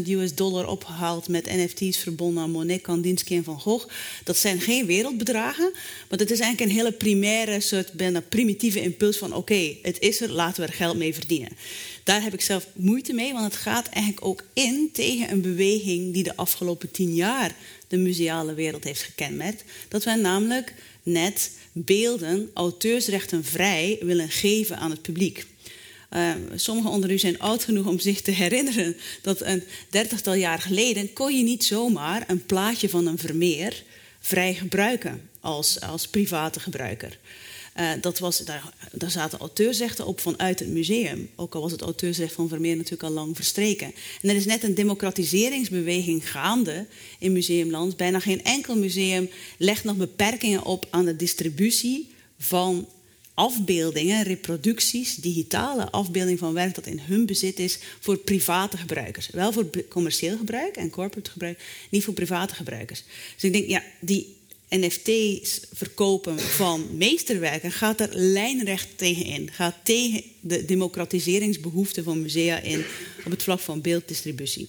US dollar opgehaald met NFT's verbonden aan Monet, Kandinsky en Van Gogh. Dat zijn geen wereldbedragen, maar dat is eigenlijk een hele primaire, soort bijna primitieve impuls van: oké, het is er, laten we er geld mee verdienen. Daar heb ik zelf moeite mee, want het gaat eigenlijk ook in tegen een beweging die de afgelopen tien jaar de museale wereld heeft gekenmerkt. Dat wij namelijk net beelden auteursrechten vrij willen geven aan het publiek. Uh, sommigen onder u zijn oud genoeg om zich te herinneren dat een dertigtal jaar geleden kon je niet zomaar een plaatje van een Vermeer vrij gebruiken als, als private gebruiker. Uh, dat was, daar, daar zaten auteursrechten op vanuit het museum. Ook al was het auteursrecht van Vermeer natuurlijk al lang verstreken. En er is net een democratiseringsbeweging gaande in museumland. Bijna geen enkel museum legt nog beperkingen op aan de distributie van afbeeldingen, reproducties, digitale afbeelding van werk dat in hun bezit is voor private gebruikers. Wel voor commercieel gebruik en corporate gebruik, niet voor private gebruikers. Dus ik denk, ja, die NFT's verkopen van meesterwerken gaat er lijnrecht tegen in. Gaat tegen de democratiseringsbehoeften van musea in op het vlak van beelddistributie.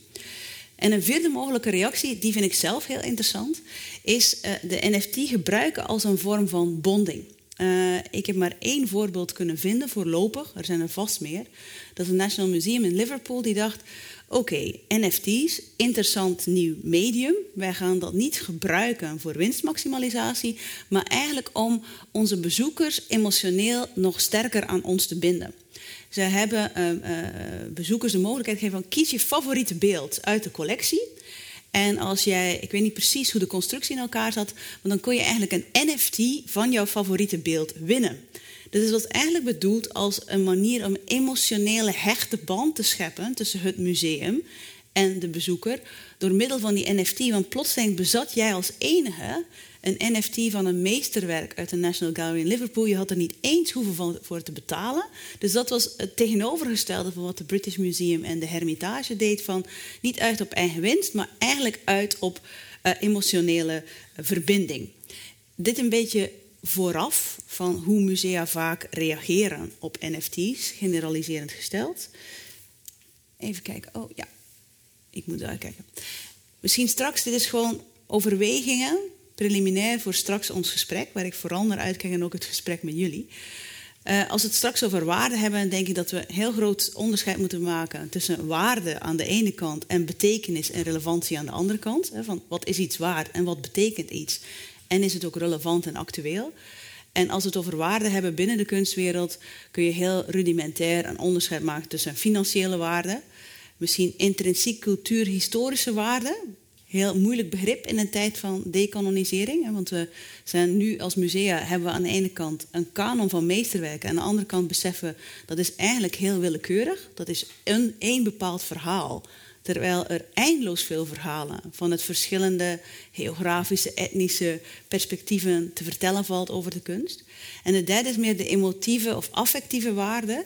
En een vierde mogelijke reactie, die vind ik zelf heel interessant, is uh, de NFT gebruiken als een vorm van bonding. Uh, ik heb maar één voorbeeld kunnen vinden voorlopig, er zijn er vast meer. Dat is het National Museum in Liverpool die dacht: Oké, NFT's, interessant nieuw medium. Wij gaan dat niet gebruiken voor winstmaximalisatie, maar eigenlijk om onze bezoekers emotioneel nog sterker aan ons te binden. Ze hebben uh, uh, bezoekers de mogelijkheid gegeven van kies je favoriete beeld uit de collectie. En als jij, ik weet niet precies hoe de constructie in elkaar zat, maar dan kon je eigenlijk een NFT van jouw favoriete beeld winnen. Dit was eigenlijk bedoeld als een manier om emotionele hechte band te scheppen tussen het museum en de bezoeker door middel van die NFT. Want plotseling bezat jij als enige een NFT van een meesterwerk uit de National Gallery in Liverpool. Je had er niet eens hoeven voor te betalen. Dus dat was het tegenovergestelde van wat de British Museum en de Hermitage deed. Van niet uit op eigen winst, maar eigenlijk uit op uh, emotionele verbinding. Dit een beetje vooraf van hoe musea vaak reageren op NFT's, generaliserend gesteld. Even kijken. Oh ja, ik moet daar kijken. Misschien straks, dit is gewoon overwegingen, preliminair voor straks ons gesprek, waar ik vooral naar uitkijk en ook het gesprek met jullie. Uh, als we het straks over waarde hebben, denk ik dat we een heel groot onderscheid moeten maken tussen waarde aan de ene kant en betekenis en relevantie aan de andere kant. Van wat is iets waard en wat betekent iets? En is het ook relevant en actueel? En als we het over waarde hebben binnen de kunstwereld, kun je heel rudimentair een onderscheid maken tussen financiële waarde, misschien intrinsiek cultuur-historische waarde. Heel moeilijk begrip in een tijd van decanonisering. Want we zijn nu als musea hebben we aan de ene kant een kanon van meesterwerken. Aan de andere kant beseffen dat is eigenlijk heel willekeurig. Dat is een één bepaald verhaal. Terwijl er eindeloos veel verhalen van het verschillende geografische, etnische perspectieven te vertellen valt over de kunst. En de derde is meer de emotieve of affectieve waarde,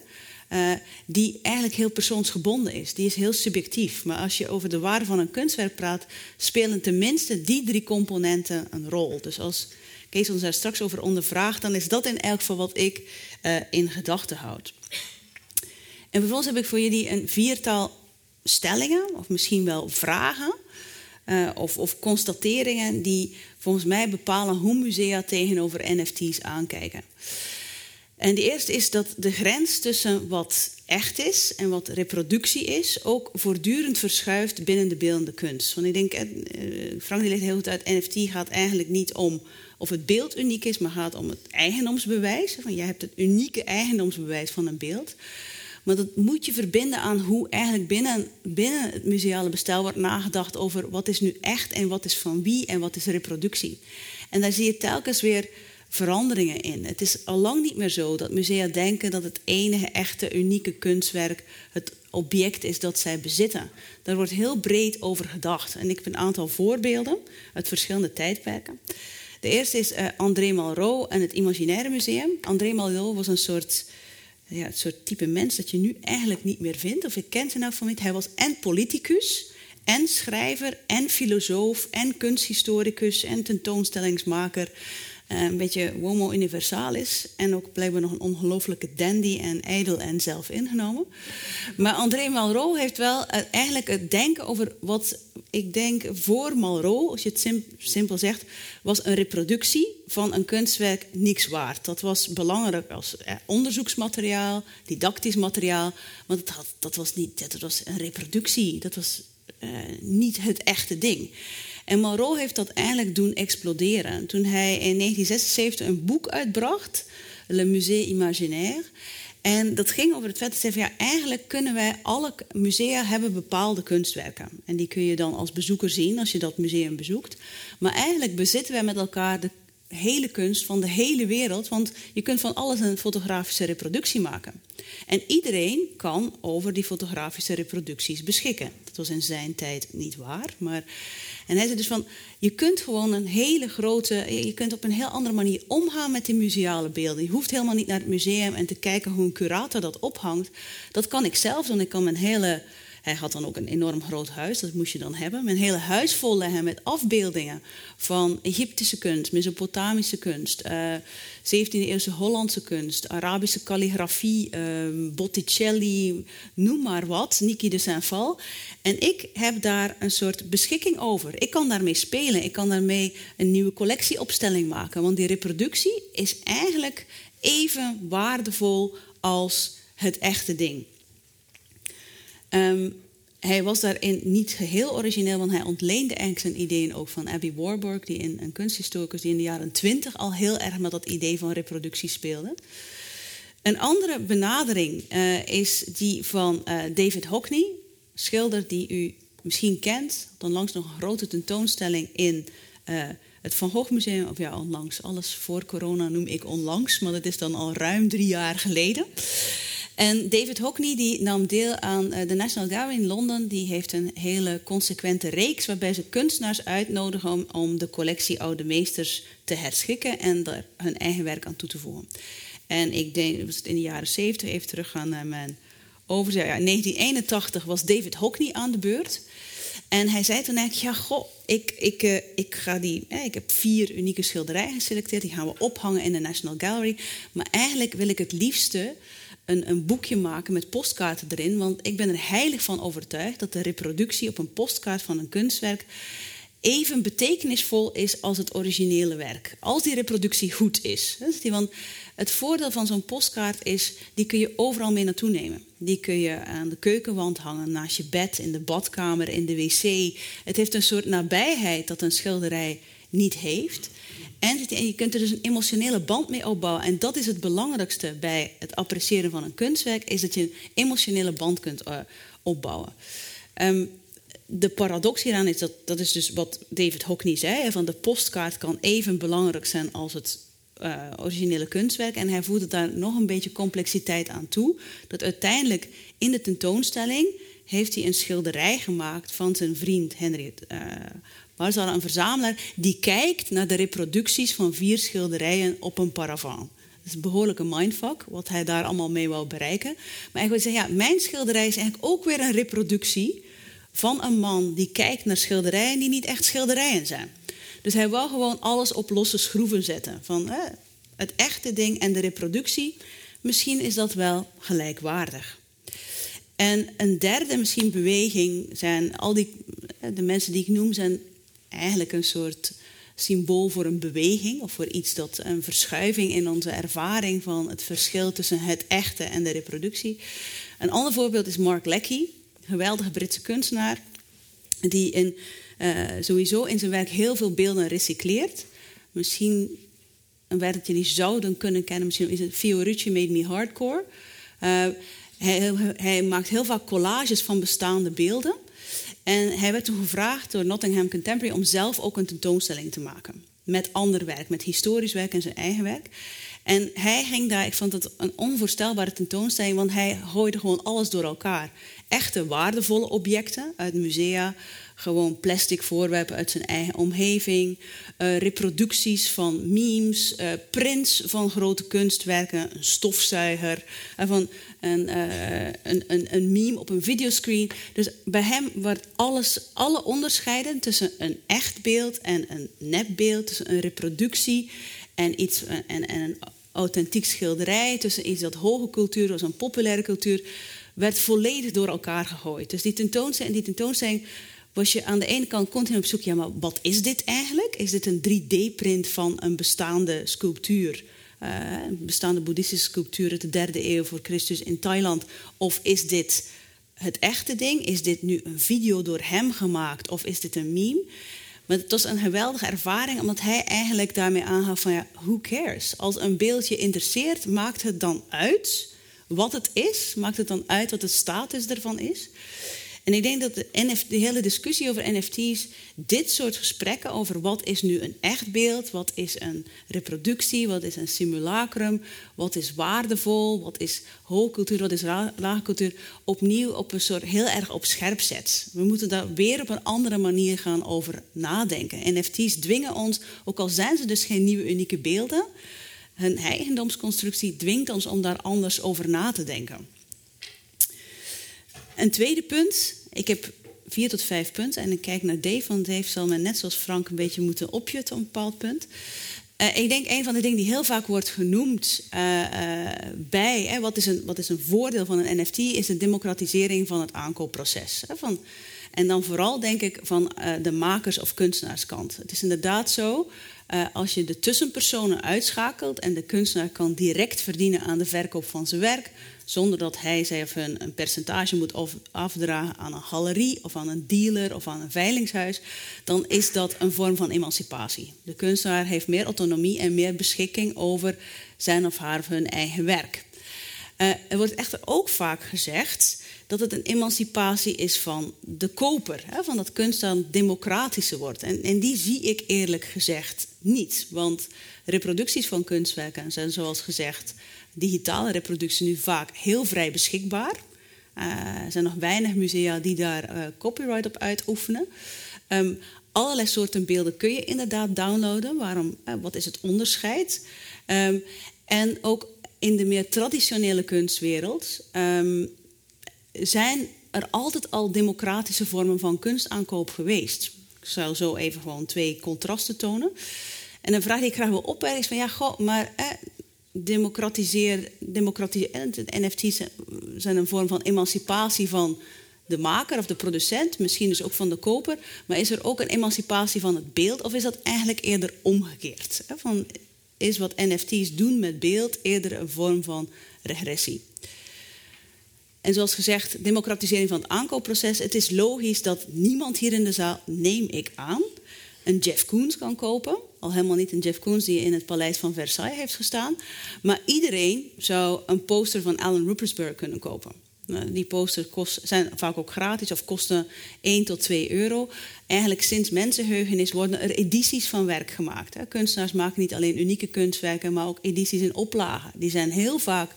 uh, die eigenlijk heel persoonsgebonden is. Die is heel subjectief. Maar als je over de waarde van een kunstwerk praat, spelen tenminste die drie componenten een rol. Dus als Kees ons daar straks over ondervraagt, dan is dat in elk geval wat ik uh, in gedachten houd. En vervolgens heb ik voor jullie een viertal stellingen, of misschien wel vragen, uh, of, of, constateringen die volgens mij bepalen hoe musea tegenover NFT's aankijken. En de eerste is dat de grens tussen wat echt is en wat reproductie is ook voortdurend verschuift binnen de beeldende kunst. Want ik denk, uh, Frank die legt heel goed uit, NFT gaat eigenlijk niet om of het beeld uniek is, maar gaat om het eigendomsbewijs. Van, jij hebt het unieke eigendomsbewijs van een beeld. Maar dat moet je verbinden aan hoe eigenlijk binnen, binnen het museale bestel wordt nagedacht over wat is nu echt en wat is van wie en wat is reproductie. En daar zie je telkens weer veranderingen in. Het is al lang niet meer zo dat musea denken dat het enige echte unieke kunstwerk het object is dat zij bezitten. Daar wordt heel breed over gedacht. En ik heb een aantal voorbeelden uit verschillende tijdperken. De eerste is uh, André Malraux en het Imaginaire Museum. André Malraux was een soort ja, het soort type mens dat je nu eigenlijk niet meer vindt. Of ik ken ze nou van niet. Hij was en politicus, en schrijver, en filosoof, en kunsthistoricus, en tentoonstellingsmaker. Eh, een beetje homo universalis. En ook blijkbaar nog een ongelofelijke dandy en ijdel en zelfingenomen. Maar André Malraux heeft wel eh, eigenlijk het denken over wat ik denk voor Malraux, als je het sim- simpel zegt, was een reproductie van een kunstwerk niks waard. Dat was belangrijk als eh, onderzoeksmateriaal, didactisch materiaal. Want dat was niet, dat was een reproductie. Dat was niet het echte ding. En Malraux heeft dat eigenlijk doen exploderen. Toen hij in 1976 een boek uitbracht, Le Musée Imaginaire. En dat ging over het feit dat van, ja, eigenlijk kunnen wij, alle musea hebben bepaalde kunstwerken. En die kun je dan als bezoeker zien als je dat museum bezoekt. Maar eigenlijk bezitten wij met elkaar de hele kunst van de hele wereld. Want je kunt van alles een fotografische reproductie maken. En iedereen kan over die fotografische reproducties beschikken. Dat was in zijn tijd niet waar. Maar, en hij zei dus van, je kunt gewoon een hele grote... Je kunt op een heel andere manier omgaan met die museale beelden. Je hoeft helemaal niet naar het museum en te kijken hoe een curator dat ophangt. Dat kan ik zelf doen. Ik kan mijn hele... Hij had dan ook een enorm groot huis, dat moest je dan hebben. Mijn hele huis vol leggen met afbeeldingen van Egyptische kunst, Mesopotamische kunst, eh 17e-eeuwse Hollandse kunst, Arabische kalligrafie, eh, Botticelli, noem maar wat, Niki de Saint-Val. En ik heb daar een soort beschikking over. Ik kan daarmee spelen, ik kan daarmee een nieuwe collectieopstelling maken. Want die reproductie is eigenlijk even waardevol als het echte ding. Ehm, hij was daarin niet geheel origineel, want hij ontleende eigenlijk zijn ideeën ook van Abby Warburg, die in, een kunsthistoricus die in de jaren twintig al heel erg met dat idee van reproductie speelde. Een andere benadering eh, is die van eh, David Hockney, schilder die u misschien kent. Onlangs nog een grote tentoonstelling in eh, het Van Gogh Museum. Of ja, onlangs, alles voor corona noem ik onlangs, maar dat is dan al ruim drie jaar geleden. En David Hockney die nam deel aan eh, de National Gallery in Londen. Die heeft een hele consequente reeks waarbij ze kunstenaars uitnodigen om, om de collectie oude meesters te herschikken en daar hun eigen werk aan toe te voegen. En ik denk, dat het in de jaren 70, even teruggaan naar mijn overzicht. Ja, in 1981 was David Hockney aan de beurt. En hij zei toen eigenlijk, ja, goh, ik, ik, eh, ik, ga die, ik heb vier unieke schilderijen geselecteerd. Die gaan we ophangen in de National Gallery. Maar eigenlijk wil ik het liefste een, een boekje maken met postkaarten erin. Want ik ben er heilig van overtuigd dat de reproductie op een postkaart van een kunstwerk even betekenisvol is als het originele werk. Als die reproductie goed is. Want het voordeel van zo'n postkaart is, die kun je overal mee naartoe nemen. Die kun je aan de keukenwand hangen, naast je bed, in de badkamer, in de wc. Het heeft een soort nabijheid dat een schilderij niet heeft. En je kunt er dus een emotionele band mee opbouwen. En dat is het belangrijkste bij het appreciëren van een kunstwerk, is dat je een emotionele band kunt uh, opbouwen. Um, de paradox hieraan is dat, dat is dus wat David Hockney zei, van de postkaart kan even belangrijk zijn als het uh, originele kunstwerk. En hij voegde daar nog een beetje complexiteit aan toe. Dat uiteindelijk in de tentoonstelling heeft hij een schilderij gemaakt van zijn vriend Henry uh, Marzala, een verzamelaar, die kijkt naar de reproducties van vier schilderijen op een paravan. Dat is een behoorlijke mindfuck, wat hij daar allemaal mee wou bereiken. Maar ik wil zeggen, ja, mijn schilderij is eigenlijk ook weer een reproductie van een man die kijkt naar schilderijen die niet echt schilderijen zijn. Dus hij wou gewoon alles op losse schroeven zetten. Van het echte ding en de reproductie, misschien is dat wel gelijkwaardig. En een derde misschien beweging zijn al die de mensen die ik noem zijn eigenlijk een soort symbool voor een beweging of voor iets dat een verschuiving in onze ervaring van het verschil tussen het echte en de reproductie. Een ander voorbeeld is Mark Leckey, geweldige Britse kunstenaar, die in, uh, sowieso in zijn werk heel veel beelden recycleert. Misschien een werk dat jullie zouden kunnen kennen, misschien is het Fiorucci Made Me Hardcore. Uh, hij, hij, maakt heel vaak collages van bestaande beelden. En hij werd toen gevraagd door Nottingham Contemporary om zelf ook een tentoonstelling te maken. Met ander werk, met historisch werk en zijn eigen werk. En hij ging daar, ik vond het een onvoorstelbare tentoonstelling, want hij gooide gewoon alles door elkaar. Echte waardevolle objecten uit musea, gewoon plastic voorwerpen uit zijn eigen omgeving, uh, reproducties van memes, uh, prints van grote kunstwerken, een stofzuiger, uh, van een, een, een, een, meme op een videoscreen. Dus bij hem wordt alles, alle onderscheiden tussen een echt beeld en een nepbeeld, tussen een reproductie en, iets, en, en een authentiek schilderij tussen iets dat hoge cultuur was en populaire cultuur, werd volledig door elkaar gegooid. Dus die tentoonstelling, die tentoonstelling was je aan de ene kant continu op zoek, ja, maar wat is dit eigenlijk? Is dit een 3D-print van een bestaande sculptuur? Een bestaande boeddhistische sculptuur uit de derde eeuw voor Christus in Thailand? Of is dit het echte ding? Is dit nu een video door hem gemaakt of is dit een meme? Maar het was een geweldige ervaring, omdat hij eigenlijk daarmee aangaf van ja, who cares? Als een beeldje interesseert, maakt het dan uit wat het is? Maakt het dan uit wat de status ervan is? En ik denk dat de, hele discussie over NFT's, dit soort gesprekken over wat is nu een echt beeld, wat is een reproductie, wat is een simulacrum, wat is waardevol, wat is hoogcultuur, wat is laagcultuur, opnieuw op een soort heel erg op scherp zet. We moeten daar weer op een andere manier gaan over nadenken. NFT's dwingen ons, ook al zijn ze dus geen nieuwe unieke beelden, hun eigendomsconstructie dwingt ons om daar anders over na te denken. Een tweede punt. Ik heb vier tot vijf punten. En ik kijk naar Dave, want Dave zal me net zoals Frank een beetje moeten opjutten op een bepaald punt. Uh, ik denk een van de dingen die heel vaak wordt genoemd uh, uh, bij wat, is een, wat is een voordeel van een NFT, is de democratisering van het aankoopproces. Hè, van, en dan vooral denk ik van de makers- of kunstenaarskant. Het is inderdaad zo, als je de tussenpersonen uitschakelt en de kunstenaar kan direct verdienen aan de verkoop van zijn werk, zonder dat hij zij of hun een percentage moet afdragen aan een galerie of aan een dealer of aan een veilingshuis, dan is dat een vorm van emancipatie. De kunstenaar heeft meer autonomie en meer beschikking over zijn of haar of hun eigen werk. Uh, er wordt echter ook vaak gezegd dat het een emancipatie is van de koper, hè, van dat kunst dan democratischer wordt. En, en die zie ik eerlijk gezegd niet, want reproducties van kunstwerken zijn zoals gezegd digitale reproductie nu vaak heel vrij beschikbaar. Uh, er zijn nog weinig musea die daar uh, copyright op uitoefenen. Um, allerlei soorten beelden kun je inderdaad downloaden. Waarom, uh, wat is het onderscheid? Um, en ook in de meer traditionele kunstwereld um, zijn er altijd al democratische vormen van kunstaankoop geweest. Ik zal zo even gewoon twee contrasten tonen. En een vraag die ik graag wil opwerken is van ja, goh, maar eh, democratiseer, democratiseer, NFT's zijn een vorm van emancipatie van de maker of de producent, misschien dus ook van de koper. Maar is er ook een emancipatie van het beeld of is dat eigenlijk eerder omgekeerd? Van, is wat NFT's doen met beeld eerder een vorm van regressie? En zoals gezegd, democratisering van het aankoopproces. Het is logisch dat niemand hier in de zaal, neem ik aan, een Jeff Koons kan kopen. Al helemaal niet een Jeff Koons die in het paleis van Versailles heeft gestaan. Maar iedereen zou een poster van Alan Ruppersberg kunnen kopen. Nou, die posters kost, zijn vaak ook gratis of kosten 1 tot 2 euro. Eigenlijk sinds mensenheugenis worden er edities van werk gemaakt. Kunstenaars maken niet alleen unieke kunstwerken, maar ook edities in oplagen. Die zijn heel vaak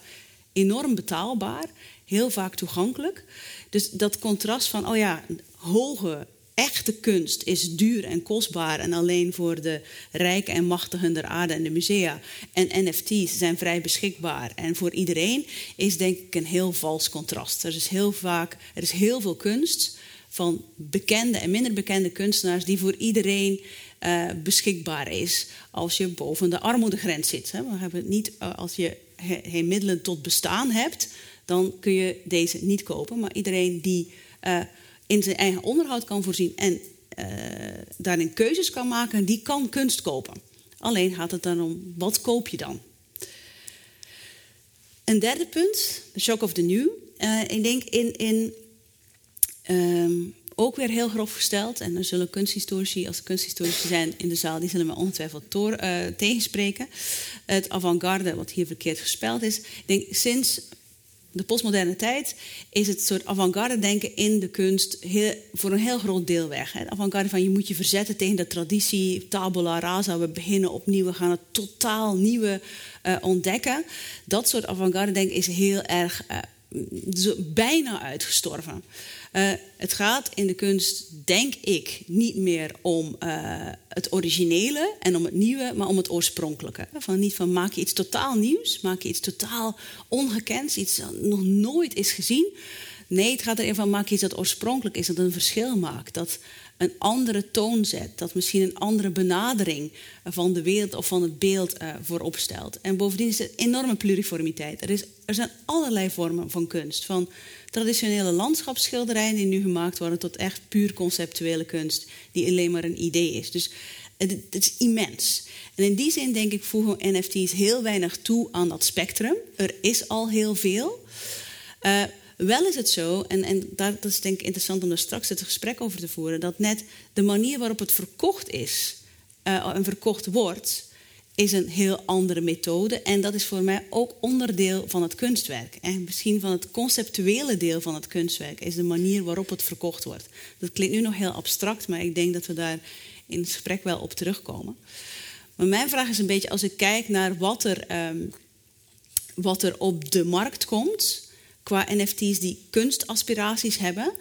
enorm betaalbaar, heel vaak toegankelijk. Dus dat contrast van, oh ja, hoge echte kunst is duur en kostbaar en alleen voor de rijken en machtigen der aarde en de musea. En NFT's zijn vrij beschikbaar. En voor iedereen is denk ik een heel vals contrast. Er is heel vaak, er is heel veel kunst van bekende en minder bekende kunstenaars die voor iedereen uh, beschikbaar is als je boven de armoedegrens zit. Hè. We hebben het niet uh, als je geen middelen tot bestaan hebt, dan kun je deze niet kopen. Maar iedereen die uh, in zijn eigen onderhoud kan voorzien en uh, daarin keuzes kan maken, die kan kunst kopen. Alleen gaat het dan om, wat koop je dan? Een derde punt, de shock of the new. Uh, ik denk in, in um, ook weer heel grof gesteld, en er zullen kunsthistorici, als kunsthistorici zijn in de zaal, die zullen me ongetwijfeld toor, uh, tegenspreken. Het avant-garde, wat hier verkeerd gespeld is. Ik denk sinds de postmoderne tijd is het soort avant-garde denken in de kunst heel, voor een heel groot deel weg. Avant-garde van je moet je verzetten tegen de traditie, tabula rasa, we beginnen opnieuw, we gaan het totaal nieuwe uh, ontdekken. Dat soort avant-garde denken is heel erg zo, bijna uitgestorven. Uh, het gaat in de kunst, denk ik, niet meer om uh, het originele en om het nieuwe, maar om het oorspronkelijke. Van niet van maak je iets totaal nieuws, maak je iets totaal ongekends, iets dat nog nooit is gezien. Nee, het gaat erin van maak je iets dat oorspronkelijk is, dat een verschil maakt. Dat een andere toon zet. Dat misschien een andere benadering van de wereld of van het beeld uh, voorop stelt. En bovendien is er enorme pluriformiteit. Er, is, er zijn allerlei vormen van kunst. Van traditionele landschapsschilderijen die nu gemaakt worden... tot echt puur conceptuele kunst die alleen maar een idee is. Dus het, is immens. En in die zin denk ik voegen NFT's heel weinig toe aan dat spectrum. Er is al heel veel. Uh, wel is het zo, en, en dat is denk ik interessant om daar straks het gesprek over te voeren, dat net de manier waarop het verkocht is uh, en verkocht wordt, is een heel andere methode. En dat is voor mij ook onderdeel van het kunstwerk. En misschien van het conceptuele deel van het kunstwerk is de manier waarop het verkocht wordt. Dat klinkt nu nog heel abstract, maar ik denk dat we daar in het gesprek wel op terugkomen. Maar mijn vraag is een beetje, als ik kijk naar wat er, um, wat er op de markt komt, qua NFT's die kunstaspiraties hebben,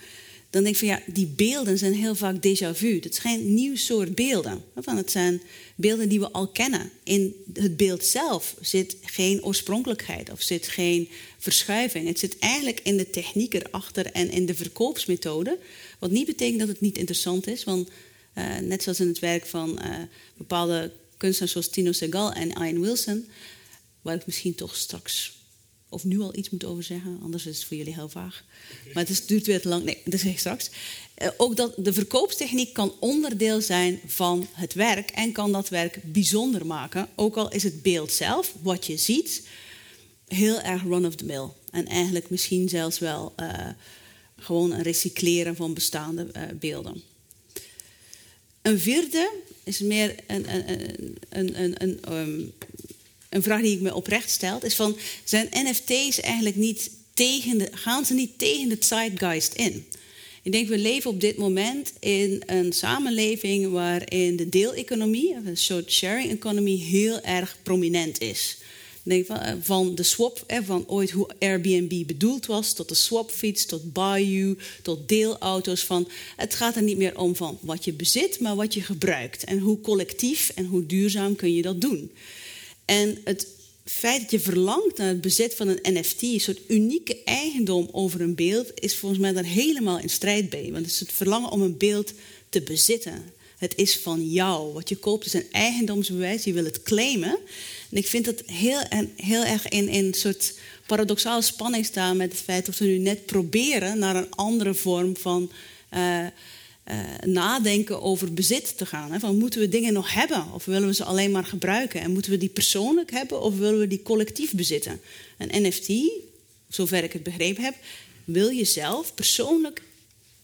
dan denk ik van ja, die beelden zijn heel vaak déjà vu. Het zijn nieuw soort beelden. Het zijn beelden die we al kennen. In het beeld zelf zit geen oorspronkelijkheid of zit geen verschuiving. Het zit eigenlijk in de techniek erachter en in de verkoopsmethode. Wat niet betekent dat het niet interessant is, want uh, net zoals in het werk van uh, bepaalde kunstenaars zoals Tino Segal en Ian Wilson, waar ik misschien toch straks of nu al iets moet over zeggen, anders is het voor jullie heel vaag. Maar het duurt weer te lang. Nee, dat zeg ik straks. Uh, ook dat de verkoopstechniek kan onderdeel zijn van het werk en kan dat werk bijzonder maken. Ook al is het beeld zelf, wat je ziet, heel erg run of the mill. En eigenlijk misschien zelfs wel uh, gewoon een recycleren van bestaande uh, beelden. Een vierde is meer een, een, een, een, een um, een vraag die ik me oprecht stel, is van zijn NFT's eigenlijk niet tegen de, gaan ze niet tegen de zeitgeist in? Ik denk, we leven op dit moment in een samenleving waarin de deeleconomie, een soort sharing economy, heel erg prominent is. Denk van, eh, van de swap, van ooit hoe Airbnb bedoeld was, tot de swapfiets, tot Bayou, tot deelauto's. Van, het gaat er niet meer om van wat je bezit, maar wat je gebruikt. En hoe collectief en hoe duurzaam kun je dat doen. En het feit dat je verlangt naar het bezit van een NFT, een soort unieke eigendom over een beeld, is volgens mij daar helemaal in strijd bij. Want het is het verlangen om een beeld te bezitten. Het is van jou. Wat je koopt is een eigendomsbewijs. Je wil het claimen. En ik vind dat heel, heel erg in, in een soort paradoxale spanning staan met het feit dat we nu net proberen naar een andere vorm van. Uh, uh, nadenken over bezit te gaan. Hè? Van, moeten we dingen nog hebben of willen we ze alleen maar gebruiken? En moeten we die persoonlijk hebben of willen we die collectief bezitten? Een NFT, zover ik het begrepen heb, wil je zelf persoonlijk,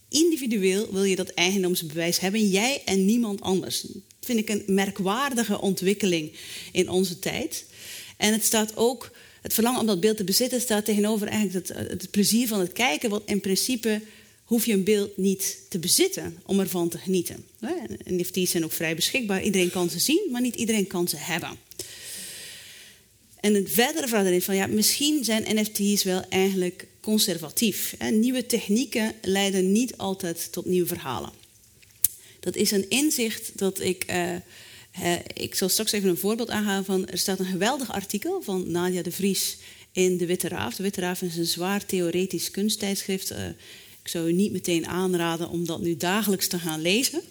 individueel, wil je dat eigendomsbewijs hebben, jij en niemand anders. Dat vind ik een merkwaardige ontwikkeling in onze tijd. En het staat ook, het verlangen om dat beeld te bezitten, staat tegenover eigenlijk het, het plezier van het kijken, wat in principe hoef je een beeld niet te bezitten om ervan te genieten. NFT's zijn ook vrij beschikbaar. Iedereen kan ze zien, maar niet iedereen kan ze hebben. En een verdere vraag is van ja, misschien zijn NFT's wel eigenlijk conservatief. Nieuwe technieken leiden niet altijd tot nieuwe verhalen. Dat is een inzicht dat ik. Uh, ik zal straks even een voorbeeld aanhalen van. Er staat een geweldig artikel van Nadia de Vries in De Witte Raaf. De Witte Raaf is een zwaar theoretisch kunsttijdschrift. Uh, ik zou u niet meteen aanraden om dat nu dagelijks te gaan lezen.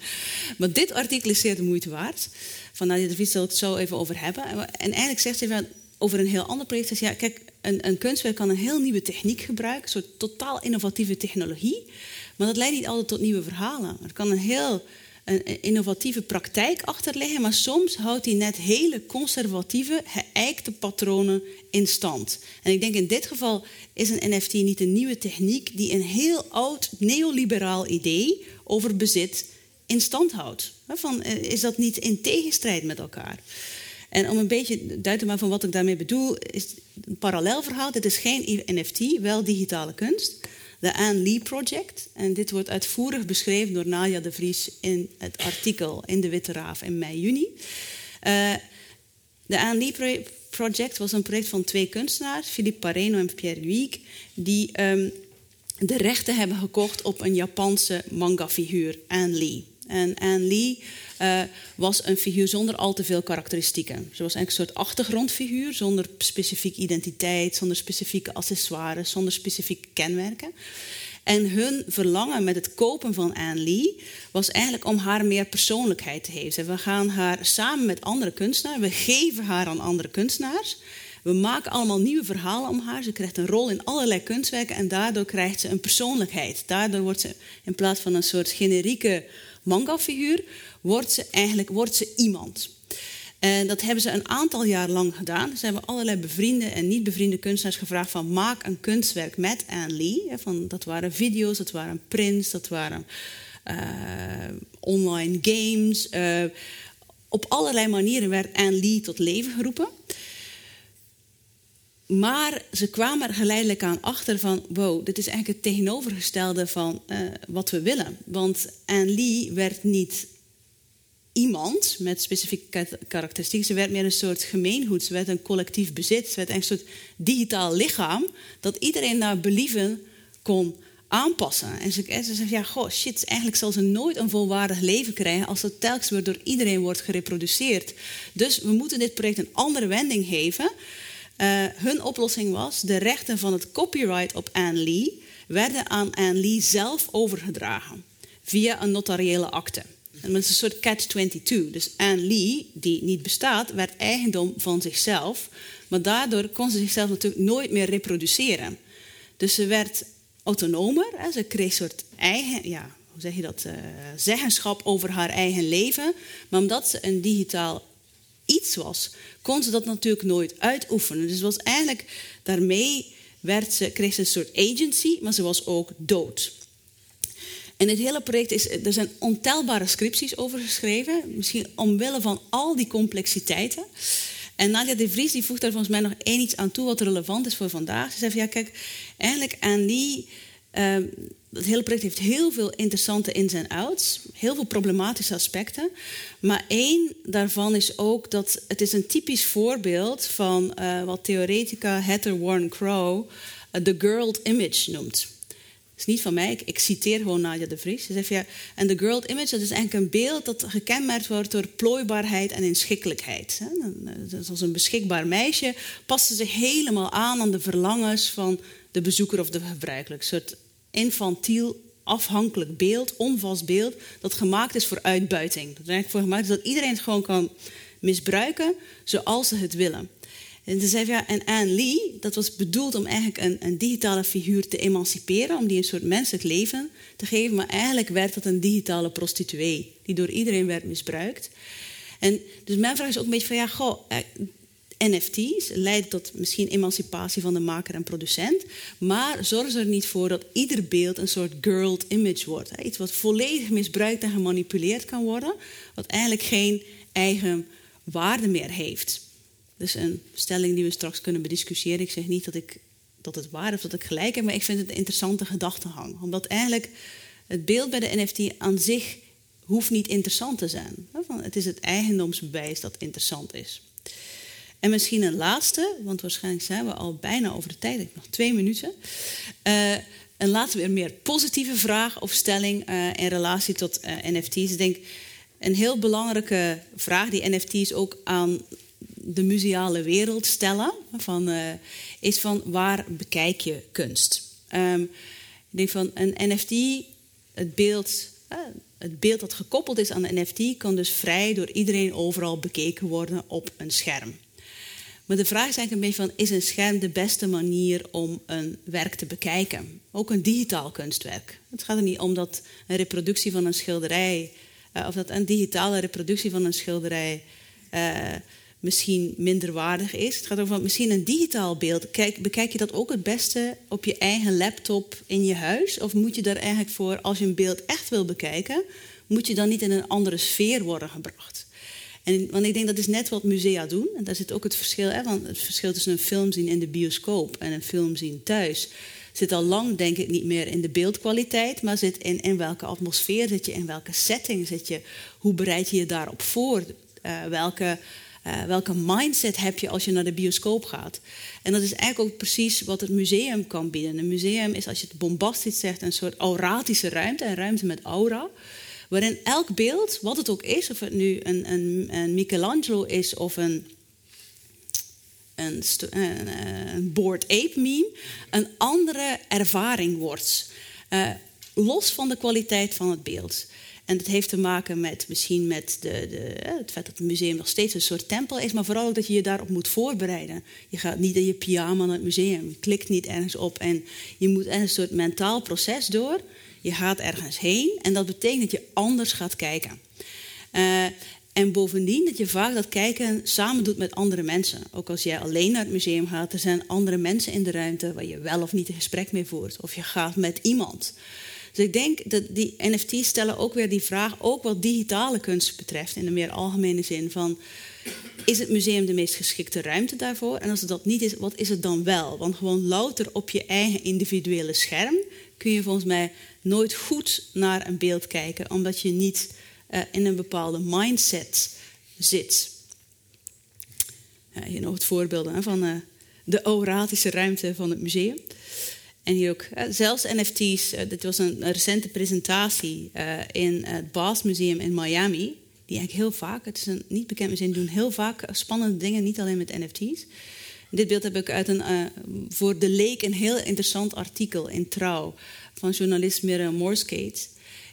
Maar dit artikel is zeer de moeite waard. Van Nadia de Vries zal ik het zo even over hebben. En eigenlijk zegt ze over een heel ander project. Ja, kijk, een, een kunstwerk kan een heel nieuwe techniek gebruiken. Een soort totaal innovatieve technologie. Maar dat leidt niet altijd tot nieuwe verhalen. Er kan een heel een innovatieve praktijk achterleggen, maar soms houdt hij net hele conservatieve, geëikte patronen in stand. En ik denk in dit geval is een NFT niet een nieuwe techniek die een heel oud neoliberaal idee over bezit in stand houdt. Van, eh, is dat niet in tegenstrijd met elkaar? En om een beetje duidelijk te van wat ik daarmee bedoel, is een parallel verhaal. Dit is geen NFT, wel digitale kunst de Anne Lee Project. En dit wordt uitvoerig beschreven door Nadia de Vries in het artikel in de Witte Raaf in mei-juni. Uh, de Anne Lee Project was een project van twee kunstenaars, Philippe Pareno en Pierre Huyghe, die um, de rechten hebben gekocht op een Japanse manga-figuur, Anne Lee. En Anne Lee uh, was een figuur zonder al te veel karakteristieken. Ze was eigenlijk een soort achtergrondfiguur, zonder specifieke identiteit, zonder specifieke accessoires, zonder specifieke kenmerken. En hun verlangen met het kopen van Anne Lee was eigenlijk om haar meer persoonlijkheid te geven. We gaan haar samen met andere kunstenaars, we geven haar aan andere kunstenaars. We maken allemaal nieuwe verhalen om haar. Ze krijgt een rol in allerlei kunstwerken en daardoor krijgt ze een persoonlijkheid. Daardoor wordt ze in plaats van een soort generieke manga-figuur, wordt ze eigenlijk wordt ze iemand. En dat hebben ze een aantal jaar lang gedaan. Ze hebben allerlei bevriende en niet bevriende kunstenaars gevraagd van maak een kunstwerk met Anne Lee. Van, dat waren video's, dat waren prints, dat waren uh, online games. Uh, op allerlei manieren werd Anne Lee tot leven geroepen. Maar ze kwamen er geleidelijk aan achter van... wow, dit is eigenlijk het tegenovergestelde van uh, wat we willen. Want Anne Lee werd niet iemand met specifieke karakteristieken. Ze werd meer een soort gemeengoed. Ze werd een collectief bezit. Ze werd een soort digitaal lichaam... dat iedereen naar believen kon aanpassen. En ze, ze zegt, ja, goh, shit, eigenlijk zal ze nooit een volwaardig leven krijgen... als dat telkens weer door iedereen wordt gereproduceerd. Dus we moeten dit project een andere wending geven... Uh, hun oplossing was: de rechten van het copyright op Anne Lee werden aan Anne Lee zelf overgedragen via een notariële akte. En dat is een soort catch-22. Dus Anne Lee, die niet bestaat, werd eigendom van zichzelf. Maar daardoor kon ze zichzelf natuurlijk nooit meer reproduceren. Dus ze werd autonomer. Ze kreeg een soort eigen, ja, hoe zeg je dat, uh, zeggenschap over haar eigen leven. Maar omdat ze een digitaal iets was, kon ze dat natuurlijk nooit uitoefenen. Dus was eigenlijk daarmee werd ze, kreeg ze een soort agency, maar ze was ook dood. En het hele project is, er zijn ontelbare scripties over geschreven, misschien omwille van al die complexiteiten. En Nadia de Vries die voegt daar volgens mij nog één iets aan toe wat relevant is voor vandaag. Ze zegt ja, kijk, eigenlijk aan die uh, het hele project heeft heel veel interessante ins en outs, heel veel problematische aspecten. Maar één daarvan is ook dat het is een typisch voorbeeld van uh, wat theoretica Heather Warren Crow uh, the girl image noemt. Dat is niet van mij, ik, citeer gewoon Nadia de Vries. Ze zegt ja, en de girl image dat is eigenlijk een beeld dat gekenmerkt wordt door plooibaarheid en inschikkelijkheid. Zoals een beschikbaar meisje past ze zich helemaal aan aan de verlangens van de bezoeker of de gebruiker. Soort infantiel, afhankelijk beeld, onvast beeld, dat gemaakt is voor uitbuiting. Dat er eigenlijk voor gemaakt is dat iedereen het gewoon kan misbruiken zoals ze het willen. En, zei ja, en Anne Lee, dat was bedoeld om eigenlijk een, een, digitale figuur te emanciperen, om die een soort menselijk leven te geven, maar eigenlijk werd dat een digitale prostituee, die door iedereen werd misbruikt. En dus mijn vraag is ook een beetje van, ja, goh, eh, NFT's leiden tot misschien emancipatie van de maker en producent, maar zorgen er niet voor dat ieder beeld een soort girl image wordt. Iets wat volledig misbruikt en gemanipuleerd kan worden, wat eigenlijk geen eigen waarde meer heeft. Dus een stelling die we straks kunnen bediscussiëren. Ik zeg niet dat, ik, dat het waar is of dat ik gelijk heb, maar ik vind het een interessante gedachtegang. Omdat eigenlijk het beeld bij de NFT aan zich hoeft niet interessant te zijn. Het is het eigendomsbewijs dat interessant is. En misschien een laatste, want waarschijnlijk zijn we al bijna over de tijd. Ik nog twee minuten. Uh, een laatste weer meer positieve vraag of stelling uh, in relatie tot uh, NFT's. Ik denk een heel belangrijke vraag die NFT's ook aan de museale wereld stellen. Van, is van waar bekijk je kunst? Um, ik denk van een NFT, het beeld, het beeld dat gekoppeld is aan een NFT, kan dus vrij door iedereen overal bekeken worden op een scherm. Maar de vraag is eigenlijk een beetje van, is een scherm de beste manier om een werk te bekijken? Ook een digitaal kunstwerk. Het gaat er niet om dat een reproductie van een schilderij, uh, of dat een digitale reproductie van een schilderij uh, misschien minder waardig is. Het gaat over misschien een digitaal beeld. Kijk, bekijk je dat ook het beste op je eigen laptop in je huis? Of moet je daar eigenlijk voor, als je een beeld echt wil bekijken, moet je dan niet in een andere sfeer worden gebracht? En, want ik denk dat is net wat musea doen. En daar zit ook het verschil, hè, want het verschil tussen een film zien in de bioscoop en een film zien thuis. Zit al lang, denk ik, niet meer in de beeldkwaliteit, maar zit in, in welke atmosfeer zit je, in welke setting zit je, hoe bereid je je daarop voor, uh, welke, uh, welke mindset heb je als je naar de bioscoop gaat. En dat is eigenlijk ook precies wat het museum kan bieden. Een museum is, als je het bombastisch zegt, een soort auratische ruimte, een ruimte met aura waarin elk beeld, wat het ook is, of het nu een, een, Michelangelo is of een, een, een, Board Ape meme, een andere ervaring wordt. Eh, los van de kwaliteit van het beeld. En dat heeft te maken met misschien met de, de, eh, het feit dat het museum nog steeds een soort tempel is, maar vooral ook dat je je daarop moet voorbereiden. Je gaat niet in je pyjama naar het museum, je klikt niet ergens op en je moet een soort mentaal proces door. Je gaat ergens heen en dat betekent dat je anders gaat kijken. Uh, en bovendien dat je vaak dat kijken samen doet met andere mensen. Ook als jij alleen naar het museum gaat, er zijn andere mensen in de ruimte waar je wel of niet een gesprek mee voert. Of je gaat met iemand. Dus ik denk dat die NFT's stellen ook weer die vraag, ook wat digitale kunst betreft, in de meer algemene zin van. Is het museum de meest geschikte ruimte daarvoor? En als het dat niet is, wat is het dan wel? Want gewoon louter op je eigen individuele scherm kun je volgens mij nooit goed naar een beeld kijken, omdat je niet uh, in een bepaalde mindset zit. Ja, hier nog het voorbeelden van uh, de auratische ruimte van het museum. En hier ook, zelfs NFT's. dit was een, recente presentatie in het Bass Museum in Miami. Die eigenlijk heel vaak, het is een niet bekend museum, doen heel vaak spannende dingen, niet alleen met NFT's. Dit beeld heb ik uit een, voor de leek een heel interessant artikel in Trouw van journalist Mirre Morskate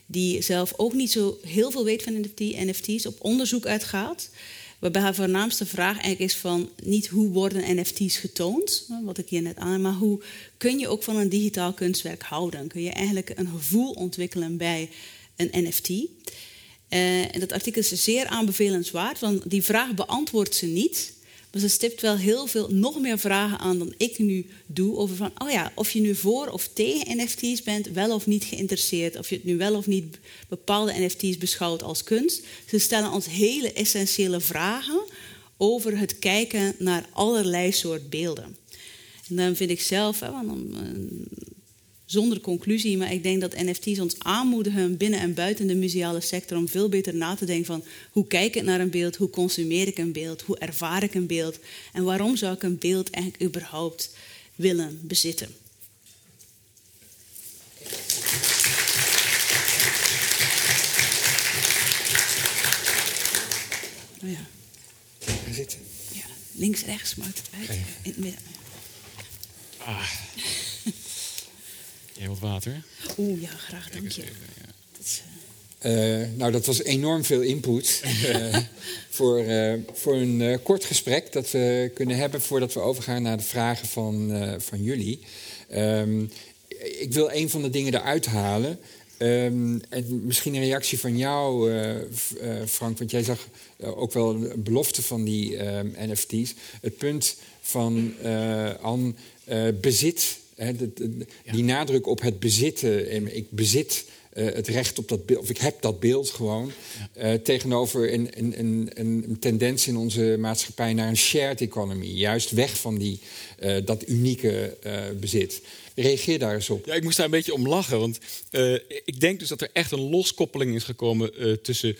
die zelf ook niet zo heel veel weet van NFT's, op onderzoek uitgaat. Waarbij haar voornaamste vraag eigenlijk is van niet hoe worden NFT's getoond, wat ik hier net aan, maar hoe kun je ook van een digitaal kunstwerk houden? Kun je eigenlijk een gevoel ontwikkelen bij een NFT? Uh, en dat artikel is zeer aanbevelenswaard, want die vraag beantwoordt ze niet. Maar ze stipt wel heel veel, nog meer vragen aan dan ik nu doe. Over van, oh ja, of je nu voor of tegen NFT's bent, wel of niet geïnteresseerd. Of je het nu wel of niet bepaalde NFT's beschouwt als kunst. Ze stellen ons hele essentiële vragen over het kijken naar allerlei soort beelden. En dan vind ik zelf, hè, want zonder conclusie, maar ik denk dat NFT's ons aanmoedigen binnen en buiten de museale sector om veel beter na te denken van hoe kijk ik naar een beeld, hoe consumeer ik een beeld, hoe ervaar ik een beeld en waarom zou ik een beeld eigenlijk überhaupt willen bezitten. Oh ja. Zitten? Ja, links, rechts, maakt het uit. In het midden. Ah. Jij wilt water? Oeh, ja, graag, dank je. Uh, nou, dat was enorm veel input uh, voor, uh, voor een kort gesprek dat we kunnen hebben voordat we overgaan naar de vragen van, van jullie. Um, ik wil een van de dingen eruit halen. Um, en misschien een reactie van jou, Frank, want jij zag ook wel een belofte van die ehm, NFT's. Het punt van aan bezit die nadruk op het bezitten. Ik bezit uh, het recht op dat beeld, of ik heb dat beeld gewoon. Uh, tegenover een, een, een, een, tendens in onze maatschappij naar een shared economy. Juist weg van die, uh, dat unieke bezit. Reageer daar eens op. Ja, ik moest daar een beetje om lachen. Want ik denk dus dat er echt een loskoppeling is gekomen tussen.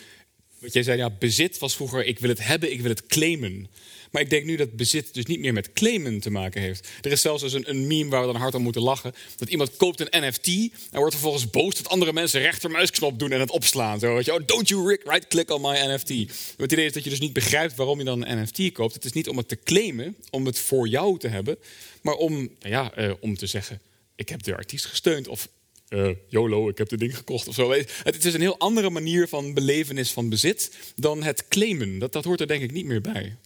Wat jij zei, ja, bezit was vroeger ik wil het hebben, ik wil het claimen. Maar ik denk nu dat bezit dus niet meer met claimen te maken heeft. Er is zelfs dus een, een meme waar we dan hard om moeten lachen. Dat iemand koopt een NFT en wordt vervolgens boos dat andere mensen rechtermuisknop doen en het opslaan. Zo, weet je, oh, don't you right-click on my NFT. Het idee is dat je dus niet begrijpt waarom je dan een NFT koopt. Het is niet om het te claimen, om het voor jou te hebben, maar om, nou ja, uh, om te zeggen, ik heb de artiest gesteund of uh, YOLO, ik heb de ding gekocht of zo. Het is een heel andere manier van belevenis van bezit dan het claimen. Dat, dat hoort er denk ik niet meer bij.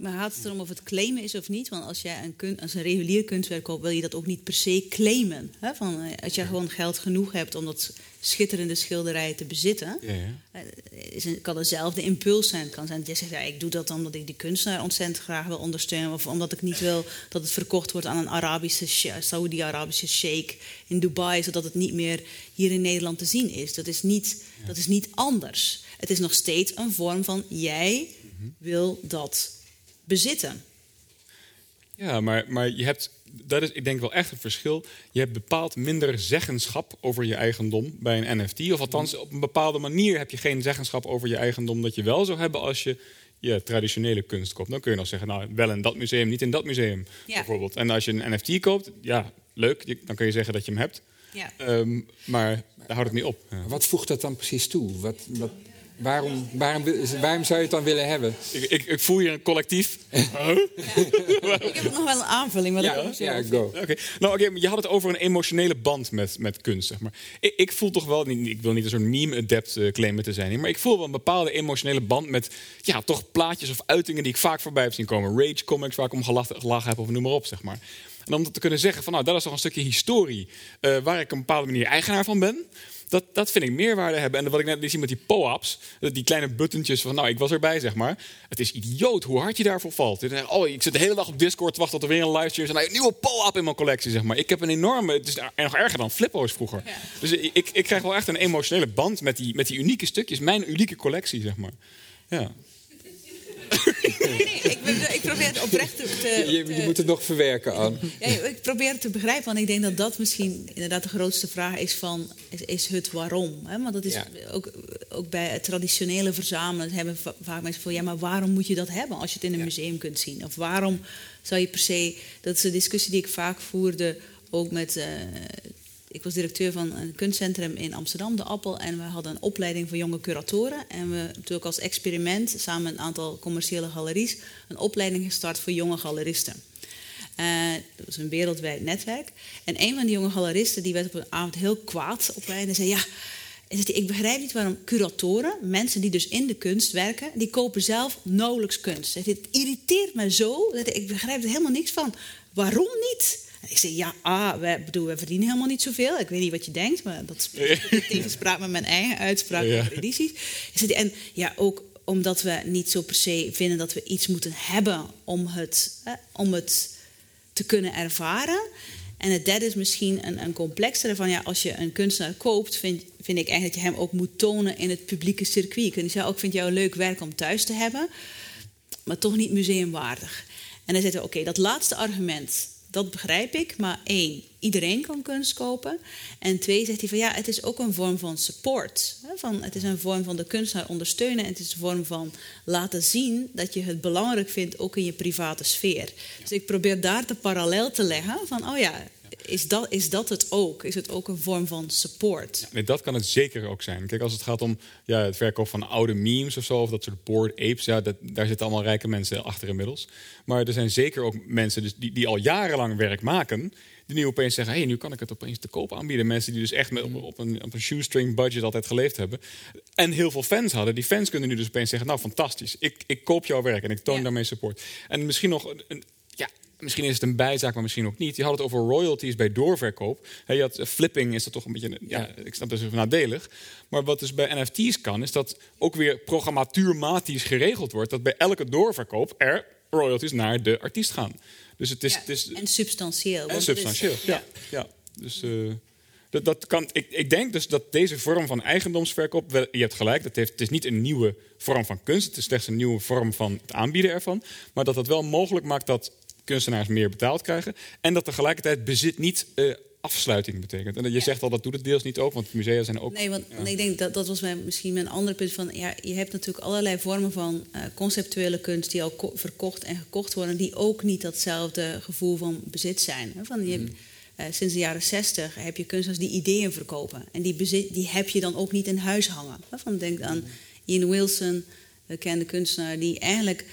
Maar gaat het erom of het claimen is of niet? Want als jij een, kun, als een regulier kunstwerk koopt, wil je dat ook niet per se claimen. Hè? Van, eh, als je gewoon geld genoeg hebt om dat schitterende schilderij te bezitten, ja, ja. Eh, is een, kan hetzelfde impuls zijn. Het kan zijn dat je zegt, ja, ik doe dat omdat ik die kunstenaar ontzettend graag wil ondersteunen. Of omdat ik niet wil dat het verkocht wordt aan een Arabische, Saudi-Arabische sheik in Dubai, zodat het niet meer hier in Nederland te zien is. Dat is niet, dat is niet anders. Het is nog steeds een vorm van jij mhm. wil dat bezitten. Ja, maar, maar je hebt, dat is ik denk wel echt het verschil. Je hebt bepaald minder zeggenschap over je eigendom bij een NFT. Of althans, op een bepaalde manier heb je geen zeggenschap over je eigendom dat je wel zou hebben als je je traditionele kunst koopt. Dan kun je nog zeggen, nou, wel in dat museum, niet in dat museum, ja. bijvoorbeeld. En als je een NFT koopt, ja, leuk, dan kun je zeggen dat je hem hebt. Ja. Um, maar daar houdt het niet op. Ja. Wat voegt dat dan precies toe? Wat, wat... Waarom, waarom, waarom zou je het dan willen hebben? Ik, ik, ik voel hier een collectief. Ik heb nog wel een aanvulling. Ik Ja, ja go. Oké, nou oké, maar je had het over een emotionele band met, met kunst, zeg maar. Ik, ik voel toch wel, niet- ik wil niet een soort meme-adept eh, claimen te zijn, maar ik voel wel een bepaalde emotionele band met, ja, toch plaatjes of uitingen die ik vaak voorbij heb zien komen. Rage comics waar ik om gelachen, gelachen heb of noem maar op, zeg maar. En om dat te kunnen zeggen van, nou, dat is toch een stukje historie eh, waar ik op een bepaalde manier eigenaar van ben. Dat, dat vind ik meerwaarde hebben. En wat ik net liet zien met die POAPs, die kleine buttentjes van, nou, ik was erbij, zeg maar. Het is idioot hoe hard je daarvoor valt. Oh, ik zit de hele dag op Discord te wachten tot er weer een livestream is. En een nieuwe POAP in mijn collectie, zeg maar. Ik heb een enorme, het is nog erger dan Flippo's vroeger. Dus ik, ik, ik krijg wel echt een emotionele band met die, met die unieke stukjes. Mijn unieke collectie, zeg maar. Ja. Nee, nee, ik, ben- ik probeer oprecht te... te- Je, je moet het nog verwerken, Anne. Ja, ik probeer het te begrijpen, want ik denk dat dat misschien inderdaad de grootste vraag is van is, is het waarom. Hè? Want dat is Ja. ook, ook bij het traditionele verzamelen hebben va- vaak mensen van ja, maar waarom moet je dat hebben als je het in een Ja. museum kunt zien? Of waarom zou je per se, dat is een discussie die ik vaak voerde ook met. eh, ik was directeur van een kunstcentrum in Amsterdam, de Appel. En we hadden een opleiding voor jonge curatoren. En we natuurlijk als experiment, samen met een aantal commerciele galeries, een opleiding gestart voor jonge galeristen. Eh, dat was een wereldwijd netwerk. En een van die jonge galeristen die werd op een avond heel kwaad op mij en zei: Ja, ik begrijp niet waarom curatoren, mensen die dus in de kunst werken, die kopen zelf nauwelijks kunst. Het irriteert me zo, hij, ik begrijp er helemaal niks van. Waarom niet? En ik zei, ja, ah, wij, bedoel, wij verdienen helemaal niet zoveel. Ik weet niet wat je denkt, maar dat is in tegenspraak met mijn eigen uitspraak Ja. Ik zei, en ja, ook omdat we niet zo per se vinden dat we iets moeten hebben om het, eh, om het te kunnen ervaren. En het derde is misschien een, een complexere van ja, als je een kunstenaar koopt, vind, vind ik eigenlijk dat je hem ook moet tonen in het publieke circuit. Je kunt zeggen, ook vind jou leuk werk om thuis te hebben, maar toch niet museumwaardig. En dan zitten we, oké, dat laatste argument, dat begrijp ik, maar één, iedereen kan kunst kopen. En twee, zegt hij van ja, het is ook een vorm van support. Van, het is een vorm van de kunstenaar ondersteunen. En het is een vorm van laten zien dat je het belangrijk vindt, ook in je private sfeer. Dus ik probeer daar de parallel te leggen van, oh ja, is dat, is dat het ook? Is het ook een vorm van support? Nee, dat kan het zeker ook zijn. Kijk, als het gaat om ja, het verkoop van oude memes of zo, of dat soort board apes, ja, dat, daar zitten allemaal rijke mensen achter inmiddels. Maar er zijn zeker ook mensen dus die, die al jarenlang werk maken, die nu opeens zeggen: hé, hey, nu kan ik het opeens te koop aanbieden. Mensen die dus echt met, op, op een, op een shoestring budget altijd geleefd hebben. En heel veel fans hadden. Die fans kunnen nu dus opeens zeggen: nou, fantastisch, ik, ik koop jouw werk en ik toon Ja. daarmee support. En misschien nog een, een- ja, misschien is het een bijzaak, maar misschien ook niet. Je had het over royalties bij doorverkoop. Hè, je had, eh, flipping is dat toch een beetje, een- ja, ik snap dat is nadelig. Maar wat dus bij NFT's kan, is dat ook weer programmatuurmatisch geregeld wordt. Dat bij elke doorverkoop er royalties naar de artiest gaan. Dus het is, Ja, het is en substantieel. en is- substantieel. Ja, ja. Dus eh, dat, dat kan, ik, ik denk dus dat deze vorm van eigendomsverkoop, wel- je hebt gelijk, dat heeft, het is niet een nieuwe vorm van kunst, het is slechts een nieuwe vorm van het aanbieden ervan, maar dat dat wel mogelijk maakt dat kunstenaars meer betaald krijgen en dat tegelijkertijd bezit niet eh, afsluiting betekent. En dat je Ja. zegt al, dat doet het deels niet ook, want musea zijn ook... Nee, want ik denk dat dat was mijn, misschien mijn andere punt van ja, je hebt natuurlijk allerlei vormen van eh, conceptuele kunst die al ko- verkocht en gekocht worden, die ook niet datzelfde gevoel van bezit zijn. hè. Van, je hebt, eh, sinds de jaren zestig heb je kunstenaars die ideeën verkopen en die, bezit, die heb je dan ook niet in huis hangen. hè. Van, denk aan Ian Wilson, bekende kunstenaar, die eigenlijk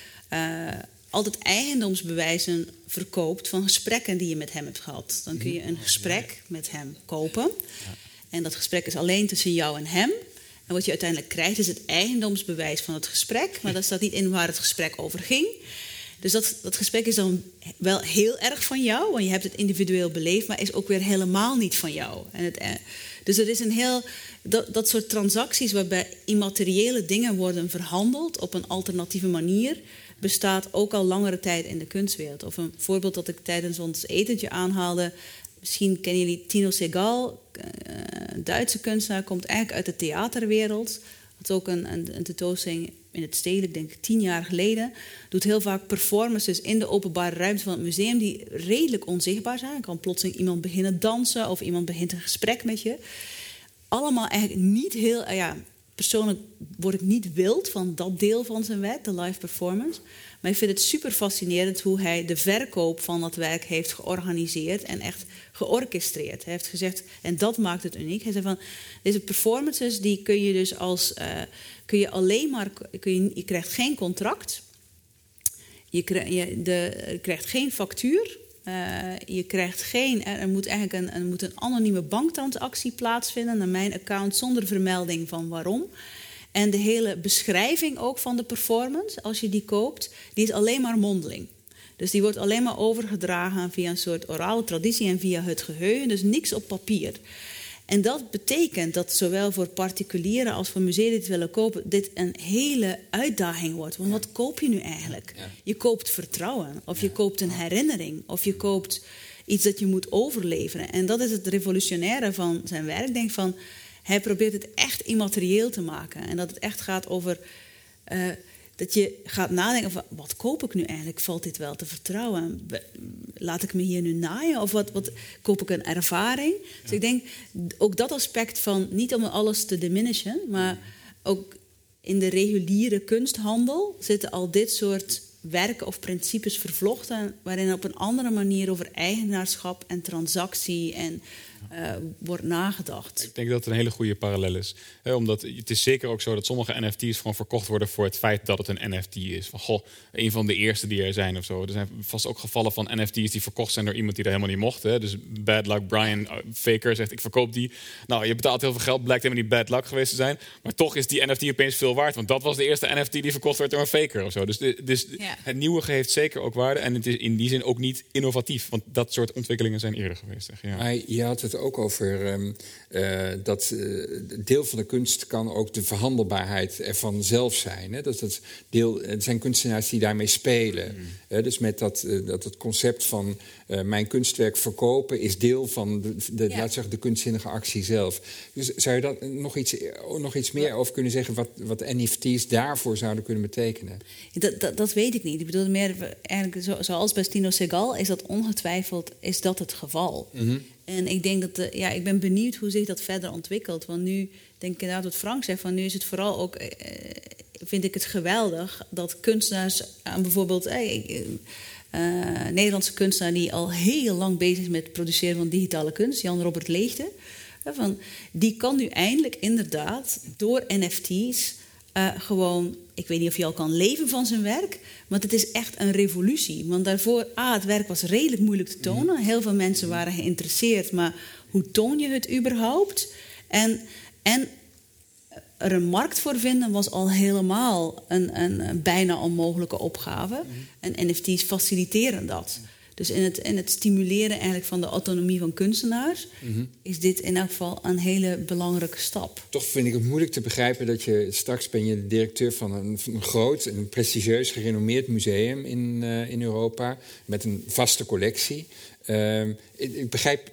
altijd eigendomsbewijzen verkoopt van gesprekken die je met hem hebt gehad. Dan kun je een gesprek met hem kopen. En dat gesprek is alleen tussen jou en hem. En wat je uiteindelijk krijgt is het eigendomsbewijs van het gesprek. Maar daar staat niet in waar het gesprek over ging. Dus dat, dat gesprek is dan wel heel erg van jou, want je hebt het individueel beleefd, maar is ook weer helemaal niet van jou. En het, eh, dus er is een heel. Dat, dat soort transacties waarbij immateriële dingen worden verhandeld op een alternatieve manier, bestaat ook al langere tijd in de kunstwereld. Of een voorbeeld dat ik tijdens ons etentje aanhaalde. Misschien kennen jullie Tino Segal, eh, een Duitse kunstenaar, komt eigenlijk uit de theaterwereld. Had ook een, een, een tentoonstelling in het stedelijk, denk ik tien jaar geleden. Doet heel vaak performances in de openbare ruimte van het museum die redelijk onzichtbaar zijn. Kan plotseling iemand beginnen dansen of iemand begint een gesprek met je. Allemaal eigenlijk niet heel, eh, ja, persoonlijk word ik niet wild van dat deel van zijn werk, de live performance. Maar ik vind het super fascinerend hoe hij de verkoop van dat werk heeft georganiseerd en echt georchestreerd. Hij heeft gezegd, en dat maakt het uniek. Hij zei van, deze performances die kun je dus als, uh, kun je alleen maar, kun je, je krijgt geen contract. Je, je krijgt geen factuur. Uh, je krijgt geen, er moet eigenlijk een, er moet een anonieme banktransactie plaatsvinden naar mijn account zonder vermelding van waarom. En de hele beschrijving ook van de performance, als je die koopt, die is alleen maar mondeling. Dus die wordt alleen maar overgedragen via een soort orale traditie en via het geheugen, dus niks op papier. En dat betekent dat zowel voor particulieren als voor musea die het willen kopen, dit een hele uitdaging wordt. Want wat koop je nu eigenlijk? Je koopt vertrouwen, of je koopt een herinnering, of je koopt iets dat je moet overleveren. En dat is het revolutionaire van zijn werk. Ik denk van, hij probeert het echt immaterieel te maken. En dat het echt gaat over. Uh, dat je gaat nadenken van wat koop ik nu eigenlijk? Valt dit wel te vertrouwen? Laat ik me hier nu naaien? Of wat, wat koop ik een ervaring? Dus ik denk ook dat aspect van niet om alles te diminishen, maar ook in de reguliere kunsthandel zitten al dit soort werken of principes vervlochten, waarin op een andere manier over eigenaarschap en transactie en uh, wordt nagedacht. Ik denk dat het een hele goede parallel is. He, omdat het is zeker ook zo dat sommige NFT's gewoon verkocht worden voor het feit dat het een NFT is. Van goh, een van de eerste die er zijn of zo. Er zijn vast ook gevallen van NFT's die verkocht zijn door iemand die dat helemaal niet mocht. Hè. Dus bad luck Brian uh, Faker zegt ik verkoop die. Nou, je betaalt heel veel geld, blijkt helemaal niet bad luck geweest te zijn. Maar toch is die NFT opeens veel waard. Want dat was de eerste NFT die verkocht werd door een faker of zo. Dus, dus ja. het nieuwe heeft zeker ook waarde. En het is in die zin ook niet innovatief. Want dat soort ontwikkelingen zijn eerder geweest. Zeg. Ja. Je had het ook over um, uh, dat uh, deel van de kunst kan ook de verhandelbaarheid ervan zelf zijn. Hè? Dat het, deel, het zijn kunstenaars die daarmee spelen. Mm. Uh, dus met dat, dat het concept van mijn kunstwerk verkopen is deel van de, de, ja. laat zeggen, de kunstzinnige actie zelf. Dus zou je daar nog iets, nog iets meer over kunnen zeggen wat, wat NFT's daarvoor zouden kunnen betekenen? Dat, dat, dat weet ik niet. Ik bedoel meer, eigenlijk zo, zoals bij Stino Segal is dat ongetwijfeld is dat het geval. Mm -hmm. En ik denk dat, de, ja, ik ben benieuwd hoe zich dat verder ontwikkelt. Want nu, denk ik inderdaad wat Frank zegt, van nu is het vooral ook, eh, vind ik het geweldig dat kunstenaars aan bijvoorbeeld, eh, Nederlandse kunstenaar die al heel lang bezig is met het produceren van digitale kunst, Jan-Robert Leegte, van, die kan nu eindelijk inderdaad door NFT's uh, gewoon, ik weet niet of hij al kan leven van zijn werk, want het is echt een revolutie. Want daarvoor, ah, het werk was redelijk moeilijk te tonen. Heel veel mensen waren geïnteresseerd, maar hoe toon je het überhaupt? En, en er een markt voor vinden was al helemaal een, een, een bijna onmogelijke opgave. En NFT's faciliteren dat. Dus in het, in het stimuleren eigenlijk van de autonomie van kunstenaars mm -hmm. is dit in elk geval een hele belangrijke stap. Toch vind ik het moeilijk te begrijpen dat je straks ben je de directeur van een, groot en prestigieus gerenommeerd museum in, uh, in Europa met een vaste collectie. Uh, ik, ik, begrijp,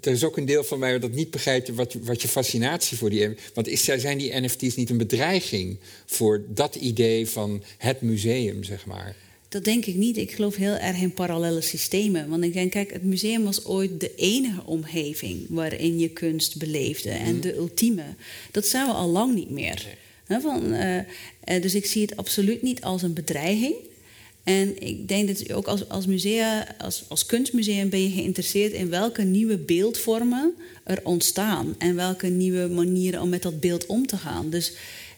er is ook een deel van mij dat niet begrijpt wat, wat je fascinatie voor die. Want is, zijn die NFT's niet een bedreiging voor dat idee van het museum, zeg maar? Dat denk ik niet. Ik geloof heel erg in parallele systemen. Want ik denk, kijk, het museum was ooit de enige omgeving waarin je kunst beleefde. En mhm. de ultieme. Dat zijn we al lang niet meer. Nee. van, uh, dus ik zie het absoluut niet als een bedreiging. En ik denk dat ook als, als, musea, als, als kunstmuseum ben je geïnteresseerd in welke nieuwe beeldvormen er ontstaan. En welke nieuwe manieren om met dat beeld om te gaan. Dus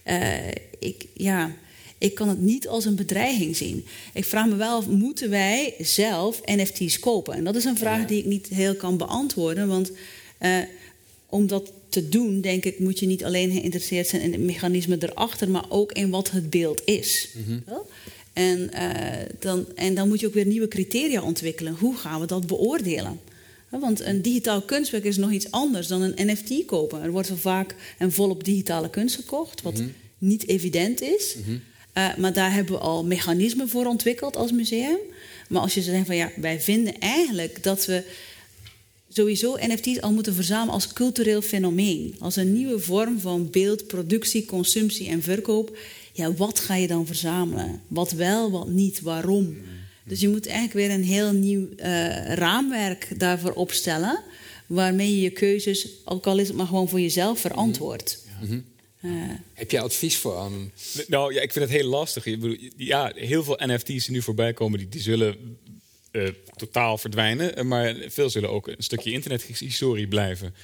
uh, ik, ja, ik kan het niet als een bedreiging zien. Ik vraag me wel af, moeten wij zelf NFT's kopen? En dat is een vraag die ik niet heel kan beantwoorden. Want uh, om dat te doen, denk ik, moet je niet alleen geïnteresseerd zijn in het mechanisme erachter, maar ook in wat het beeld is. Mm -hmm. En, uh, dan, en dan moet je ook weer nieuwe criteria ontwikkelen. Hoe gaan we dat beoordelen? Want een digitaal kunstwerk is nog iets anders dan een NFT kopen. Er wordt vaak en volop digitale kunst gekocht, wat mm -hmm. niet evident is. Mm -hmm. Uh, maar daar hebben we al mechanismen voor ontwikkeld als museum. Maar als je zegt van ja, wij vinden eigenlijk dat we sowieso NFT's al moeten verzamelen als cultureel fenomeen. Als een nieuwe vorm van beeld, productie, consumptie en verkoop ja, wat ga je dan verzamelen? Wat wel, wat niet, waarom? Dus je moet eigenlijk weer een heel nieuw uh, raamwerk daarvoor opstellen, waarmee je je keuzes, ook al is het maar gewoon voor jezelf, verantwoordt. Mm Heb je advies voor Anne? Nou ja, ik vind het heel lastig. Ik bedoel, ja, heel veel NFT's die nu voorbij komen, die, die zullen eh, totaal verdwijnen. Eh, Maar veel zullen ook een stukje internethistorie blijven.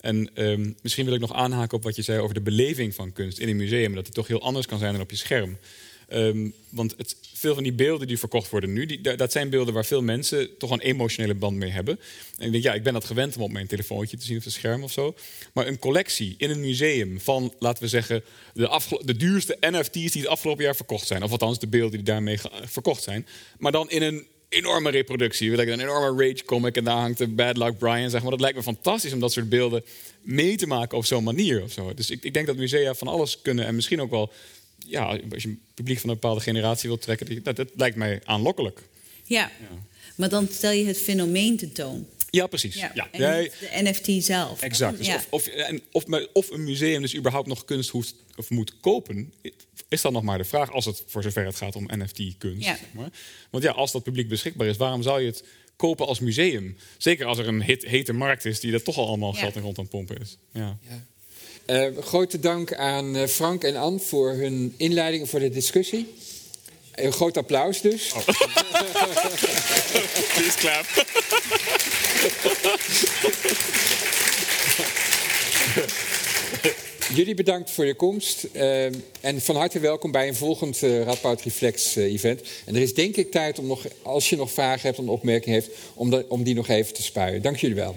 En ehm, misschien wil ik nog aanhaken op wat je zei over de beleving van kunst in een museum. Dat die toch heel anders kan zijn dan op je scherm. Ehm, want het, veel van die beelden die verkocht worden nu, die, da- dat zijn beelden waar veel mensen toch een emotionele band mee hebben. En ik denk, ja, ik ben dat gewend om op mijn telefoontje te zien of het scherm of zo. Maar een collectie in een museum van, laten we zeggen, de, de duurste NFT's die het afgelopen jaar verkocht zijn. Of althans de beelden die daarmee verkocht zijn. Maar dan in een enorme reproductie. Ik, Een enorme rage comic en daar hangt de Bad Luck Brian. Zeg maar. Dat lijkt me fantastisch om dat soort beelden mee te maken op zo'n manier. Of zo. Dus ik, ik denk dat musea van alles kunnen en misschien ook wel ja, als je een publiek van een bepaalde generatie wilt trekken, dat, dat lijkt mij aanlokkelijk. Ja. maar dan stel je het fenomeen tentoon. Ja, precies. Ja. De NFT zelf. exact. Dus Ja. of, of, en of, me- of een museum dus überhaupt nog kunst hoeft, of moet kopen, is dan nog maar de vraag, als het voor zover het gaat om NFT-kunst. Ja. Zeg maar. Want ja, als dat publiek beschikbaar is, waarom zou je het kopen als museum? Zeker als er een hit, hete markt is die er toch al allemaal Ja. geld in rond aan het pompen is. Ja. Eh, grote dank aan eh, Frank en Anne voor hun inleidingen voor de discussie. Een groot applaus dus. Please clap. Jullie bedankt voor je komst. eh, en van harte welkom bij een volgend eh Radboud Reflex event. En er is denk ik tijd om nog, als je nog vragen hebt of opmerkingen heeft, om, dat- om die nog even te spuien. Dank jullie wel.